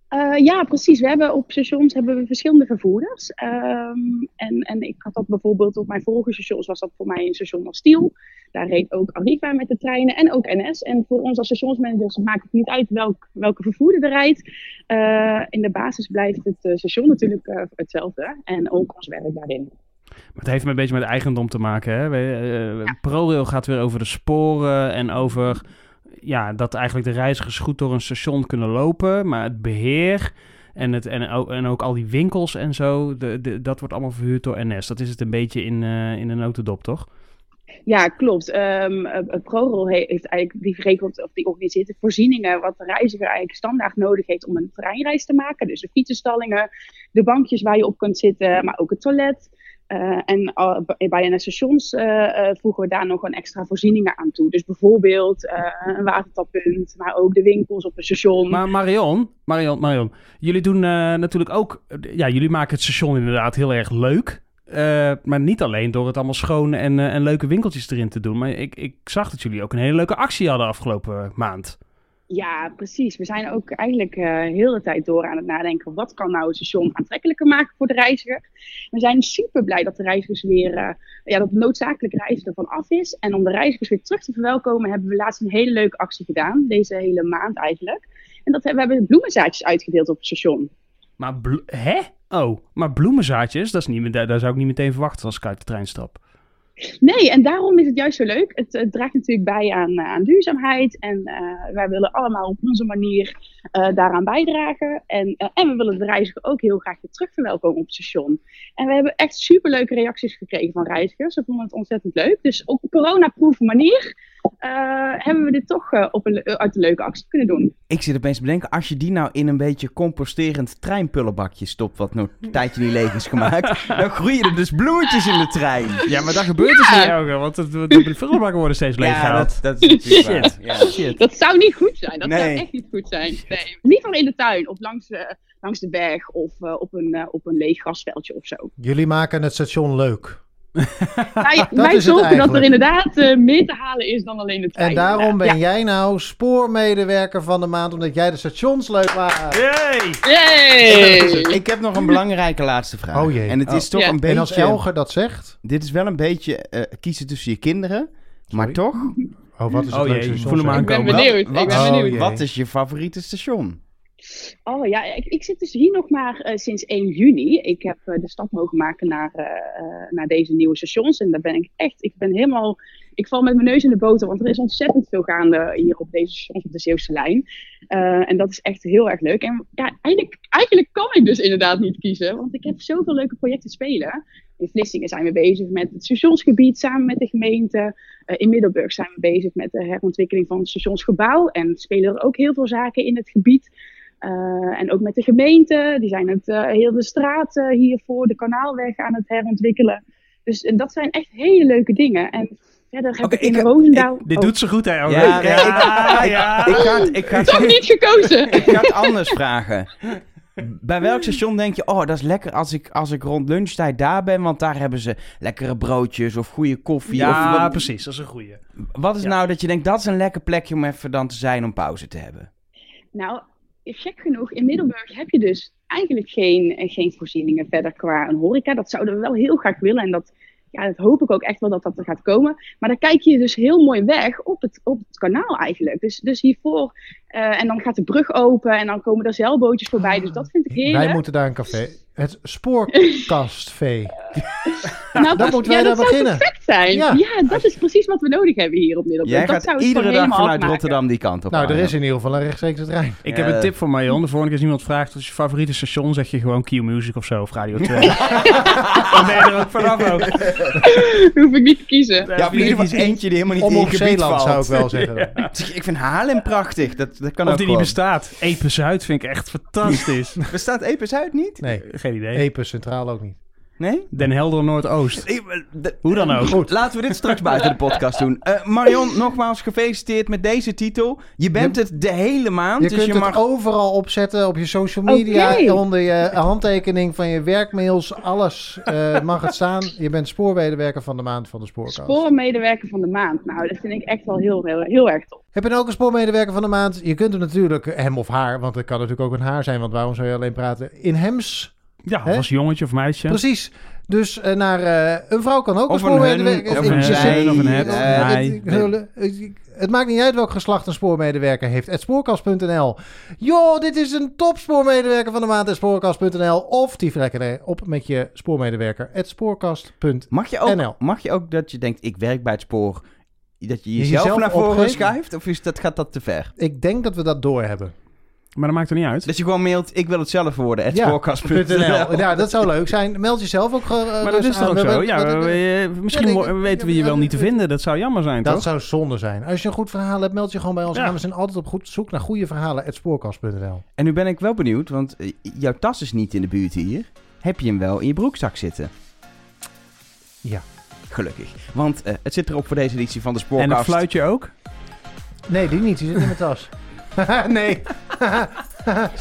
Eh, ja, precies. We hebben op stations hebben we verschillende vervoerders. Ehm, en, en ik had dat bijvoorbeeld op mijn vorige stations, was dat voor mij een station als Stiel. Daar reed ook Arriva met de treinen en ook NS. En voor ons als stationsmanagers maakt het niet uit welk, welke vervoerder er rijdt. Eh, in de basis blijft het eh, station natuurlijk hetzelfde. En ook ons werk daarin. Maar het heeft een beetje met eigendom te maken. Hè? ProRail gaat weer over de sporen en over ja, dat eigenlijk de reizigers goed door een station kunnen lopen. Maar het beheer en, het, en, ook, en ook al die winkels en zo, de, de, dat wordt allemaal verhuurd door NS. Dat is het een beetje in, eh, in een notendop, toch? Ja, klopt. Ehm eh, eh, ProRail he- heeft eigenlijk die geregeld of die organiseert de voorzieningen wat de reiziger eigenlijk standaard nodig heeft om een treinreis te maken. Dus de fietsenstallingen, de bankjes waar je op kunt zitten, maar ook het toilet. Eh, en bij de stations eh, eh, voegen we daar nog een extra voorzieningen aan toe. Dus bijvoorbeeld een watertappunt, maar ook de winkels op het station. Maar Marion, Marion, Marion, jullie doen natuurlijk ook, ja, jullie maken het station inderdaad heel erg leuk. Maar niet alleen door het allemaal schoon en, en leuke winkeltjes erin te doen. Maar ik, ik zag dat jullie ook een hele leuke actie hadden afgelopen maand. Ja, precies. We zijn ook eigenlijk eh heel de tijd door aan het nadenken. Wat kan nou het station aantrekkelijker maken voor de reiziger? We zijn super blij dat de reizigers weer, eh, ja, dat noodzakelijk reizen ervan af is. En om de reizigers weer terug te verwelkomen, hebben we laatst een hele leuke actie gedaan. Deze hele maand eigenlijk. En dat hebben we hebben bloemenzaadjes uitgedeeld op het station. Maar, hè? Oh, maar bloemenzaadjes, dat is niet, daar zou ik niet meteen verwachten als ik uit de trein stap. Nee, en daarom is het juist zo leuk. Het, draagt natuurlijk bij aan, eh, aan duurzaamheid. En eh, wij willen allemaal op onze manier eh, daaraan bijdragen. En, eh, en we willen de reiziger ook heel graag weer terug verwelkomen op het station. En we hebben echt superleuke reacties gekregen van reizigers. Ze vonden het ontzettend leuk. Dus op een coronaproof manier eh, hebben we dit toch op een, uit een leuke actie kunnen doen. Ik zit opeens te bedenken, als je die nou in een beetje composterend treinpullenbakje stopt, wat nog een tijdje niet leeg is gemaakt, [LAUGHS] dan groeien er dus bloemetjes in de trein. Ja, maar dat gebeurt dus niet elke, want het- de, [LAUGHS] de vullenbakken worden steeds leeg Ja, dat, dat is natuurlijk Shit. waar. Ja. Shit. Dat zou niet goed zijn. Dat zou echt niet goed zijn. Nee. Liever in de tuin of langs, de langs de berg of eh, op, een, eh, op een leeg grasveldje of zo. Jullie maken het station leuk. [LAUGHS] Wij, Dat wij is het zorgen dat er inderdaad eh, meer te halen is dan alleen de trein. En daarom ben jij nou spoormedewerker van de maand, omdat jij de stations leuk maakt. Yay! Yay! Ik heb nog een belangrijke laatste vraag. Oh jee. En het is Oh. toch Ja. een En als beetje... Elge dat zegt... Dit is wel een beetje kiezen tussen je kinderen. Maar toch, Oh, wat is het Oh leukste jee, station? Ik ben benieuwd. Wat- Ik ben Oh, benieuwd. jee. wat is je favoriete station? Oh ja, ik, ik zit dus hier nog maar eh, sinds 1 juni. Ik heb eh, de stap mogen maken naar, eh, naar deze nieuwe stations. En daar ben ik echt, ik ben helemaal, ik val met mijn neus in de boter. Want er is ontzettend veel gaande hier op deze stations op de Zeeuwse lijn. Eh, en dat is echt heel erg leuk. En ja, eigenlijk, eigenlijk kan ik dus inderdaad niet kiezen. Want ik heb zoveel leuke projecten spelen. In Vlissingen zijn we bezig met het stationsgebied samen met de gemeente. Eh, in Middelburg zijn we bezig met de herontwikkeling van het stationsgebouw. En spelen er ook heel veel zaken in het gebied. Eh, en ook met de gemeente. Die zijn het eh, heel de straat eh, hiervoor, de kanaalweg aan het herontwikkelen. Dus en dat zijn echt hele leuke dingen. En verder heb ik in ik- Roosendaal... Dit Oh, doet ze goed, hè? Ja, ik- ja, ik- ja. Ik ga het, ik ga het, toch niet gekozen! ik ga het anders vragen. Bij welk station denk je, oh, dat is lekker als ik, als ik rond lunchtijd daar ben, want daar hebben ze lekkere broodjes of goede koffie. Ja, of wat, precies. Dat is een goeie. wat is Ja. nou dat je denkt, dat is een lekker plekje om even dan te zijn om pauze te hebben? Nou, gek genoeg, in Middelburg heb je dus eigenlijk geen, eh, geen voorzieningen verder qua een horeca. Dat zouden we wel heel graag willen en dat, ja, dat hoop ik ook echt wel dat dat er gaat komen. Maar dan kijk je dus heel mooi weg op het, op het kanaal eigenlijk. Dus, dus hiervoor, eh, en dan gaat de brug open en dan komen er zeilbootjes voorbij. Dus dat vind ik heerlijk. Wij moeten daar een café. Het spoorkastvee. [LAUGHS] nou, dan moeten wij ja, daar dat beginnen. zou perfect zijn. Ja. Ja. dat is precies wat we nodig hebben hier op Middelburg. Jij dat gaat zou iedere dag vanuit afmaken. Rotterdam die kant op. Nou, er is in ieder geval een rechtstreekse trein. Ik Ja. heb een tip voor Marion. De volgende keer als iemand vraagt, wat is je favoriete station? Zeg je gewoon Q Music of zo, of Radio 2. [LAUGHS] Dan ben je er ook vanaf ook. [LAUGHS] Hoef ik niet te kiezen. Ja, of in ieder geval eentje die helemaal niet Om in je Zeeland valt. zou ik wel zeggen. Ik vind Haarlem prachtig. Dat, dat kan Of ook die niet bestaat. Epe Zuid vind ik echt fantastisch. Bestaat Epes uit niet? Nee, Geen idee. Epe Centraal ook niet. Nee? Den Helder Noordoost. Hoe dan ook. Goed, laten we dit straks buiten de podcast doen. Eh, Marion, nogmaals gefeliciteerd met deze titel. Je bent Je- het de hele maand, Je dus kunt je het mag... overal opzetten op je social media, onder je handtekening van je werkmails, alles eh, mag het staan. Je bent spoormedewerker van de maand van de spoorkast. Spoormedewerker van de maand. Nou, dat vind ik echt wel heel, heel, heel erg tof. Heb je nou ook een spoormedewerker van de maand? Je kunt hem natuurlijk, hem of haar, want het kan natuurlijk ook een haar zijn, want waarom zou je alleen praten? In hems, Ja, Hè? als jongetje of meisje. precies. Dus eh, naar eh, een vrouw kan ook Of een een spoormedewerker. hun, of een zij, of een het. eh, Nee. het- het- Het maakt niet uit welk geslacht een spoormedewerker heeft. Het spoorkast.nl. Joh, dit is een topspoormedewerker van de maand. Het spoorkast.nl. Of die lekker op met je spoormedewerker. Het spoorkast.nl. Mag je, ook, NL. mag je ook dat je denkt, ik werk bij het spoor, dat je Je jezelf, jezelf naar voren schuift? Of is dat, gaat dat te ver? Ik denk dat we dat doorhebben. Maar dat maakt er niet uit. Dat je gewoon mailt, ik wil het zelf worden, het Ja, spoorkast.nl. [LAUGHS] Ja, dat zou leuk zijn. Meld jezelf ook. eh, Maar dat is toch ook zo? Ja, misschien weten we je wel niet te vinden. Dat zou jammer zijn, Dat toch? zou zonde zijn. Als je een goed verhaal hebt, meld je gewoon bij ons Ja. aan. We zijn altijd op goed zoek naar goede verhalen. Het spoorkast.nl. En nu ben ik wel benieuwd, want eh, jouw tas is niet in de buurt hier. Heb je hem wel in je broekzak zitten? Ja. Gelukkig. Want eh, het zit erop voor deze editie van de En Spoorkast. dat fluitje ook? Nee, die niet. Die zit in mijn tas. [LAUGHS] nee. [LAUGHS]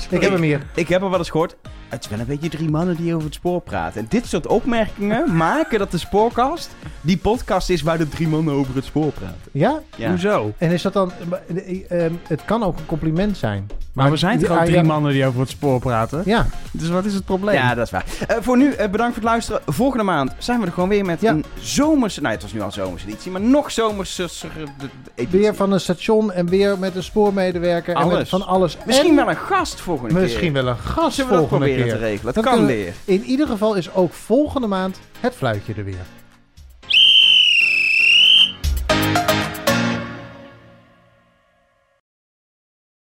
ik heb hem hier. Ik heb al wel eens gehoord, het is wel een beetje drie mannen die over het spoor praten. En dit soort opmerkingen [LAUGHS] maken dat de Spoorkast die podcast is waar de drie mannen over het spoor praten. Ja? Ja. Hoezo? En is dat dan... eh, eh, het kan ook een compliment zijn. Maar we zijn toch ook Ah, drie mannen die over het spoor praten? Ja. Dus wat is het probleem? Ja, dat is waar. Eh, voor nu, eh, bedankt voor het luisteren. Volgende maand zijn we er gewoon weer met Ja. een zomerse... Nou, het was nu al zomerse editie, maar nog zomerse eh, editie. Weer van een station en weer met een spoormedewerker. En met Alles. van alles. Misschien En wel een gast volgende keer. Misschien wel een gast Zullen te regelen. Kan we. In ieder geval is ook volgende maand het fluitje er weer.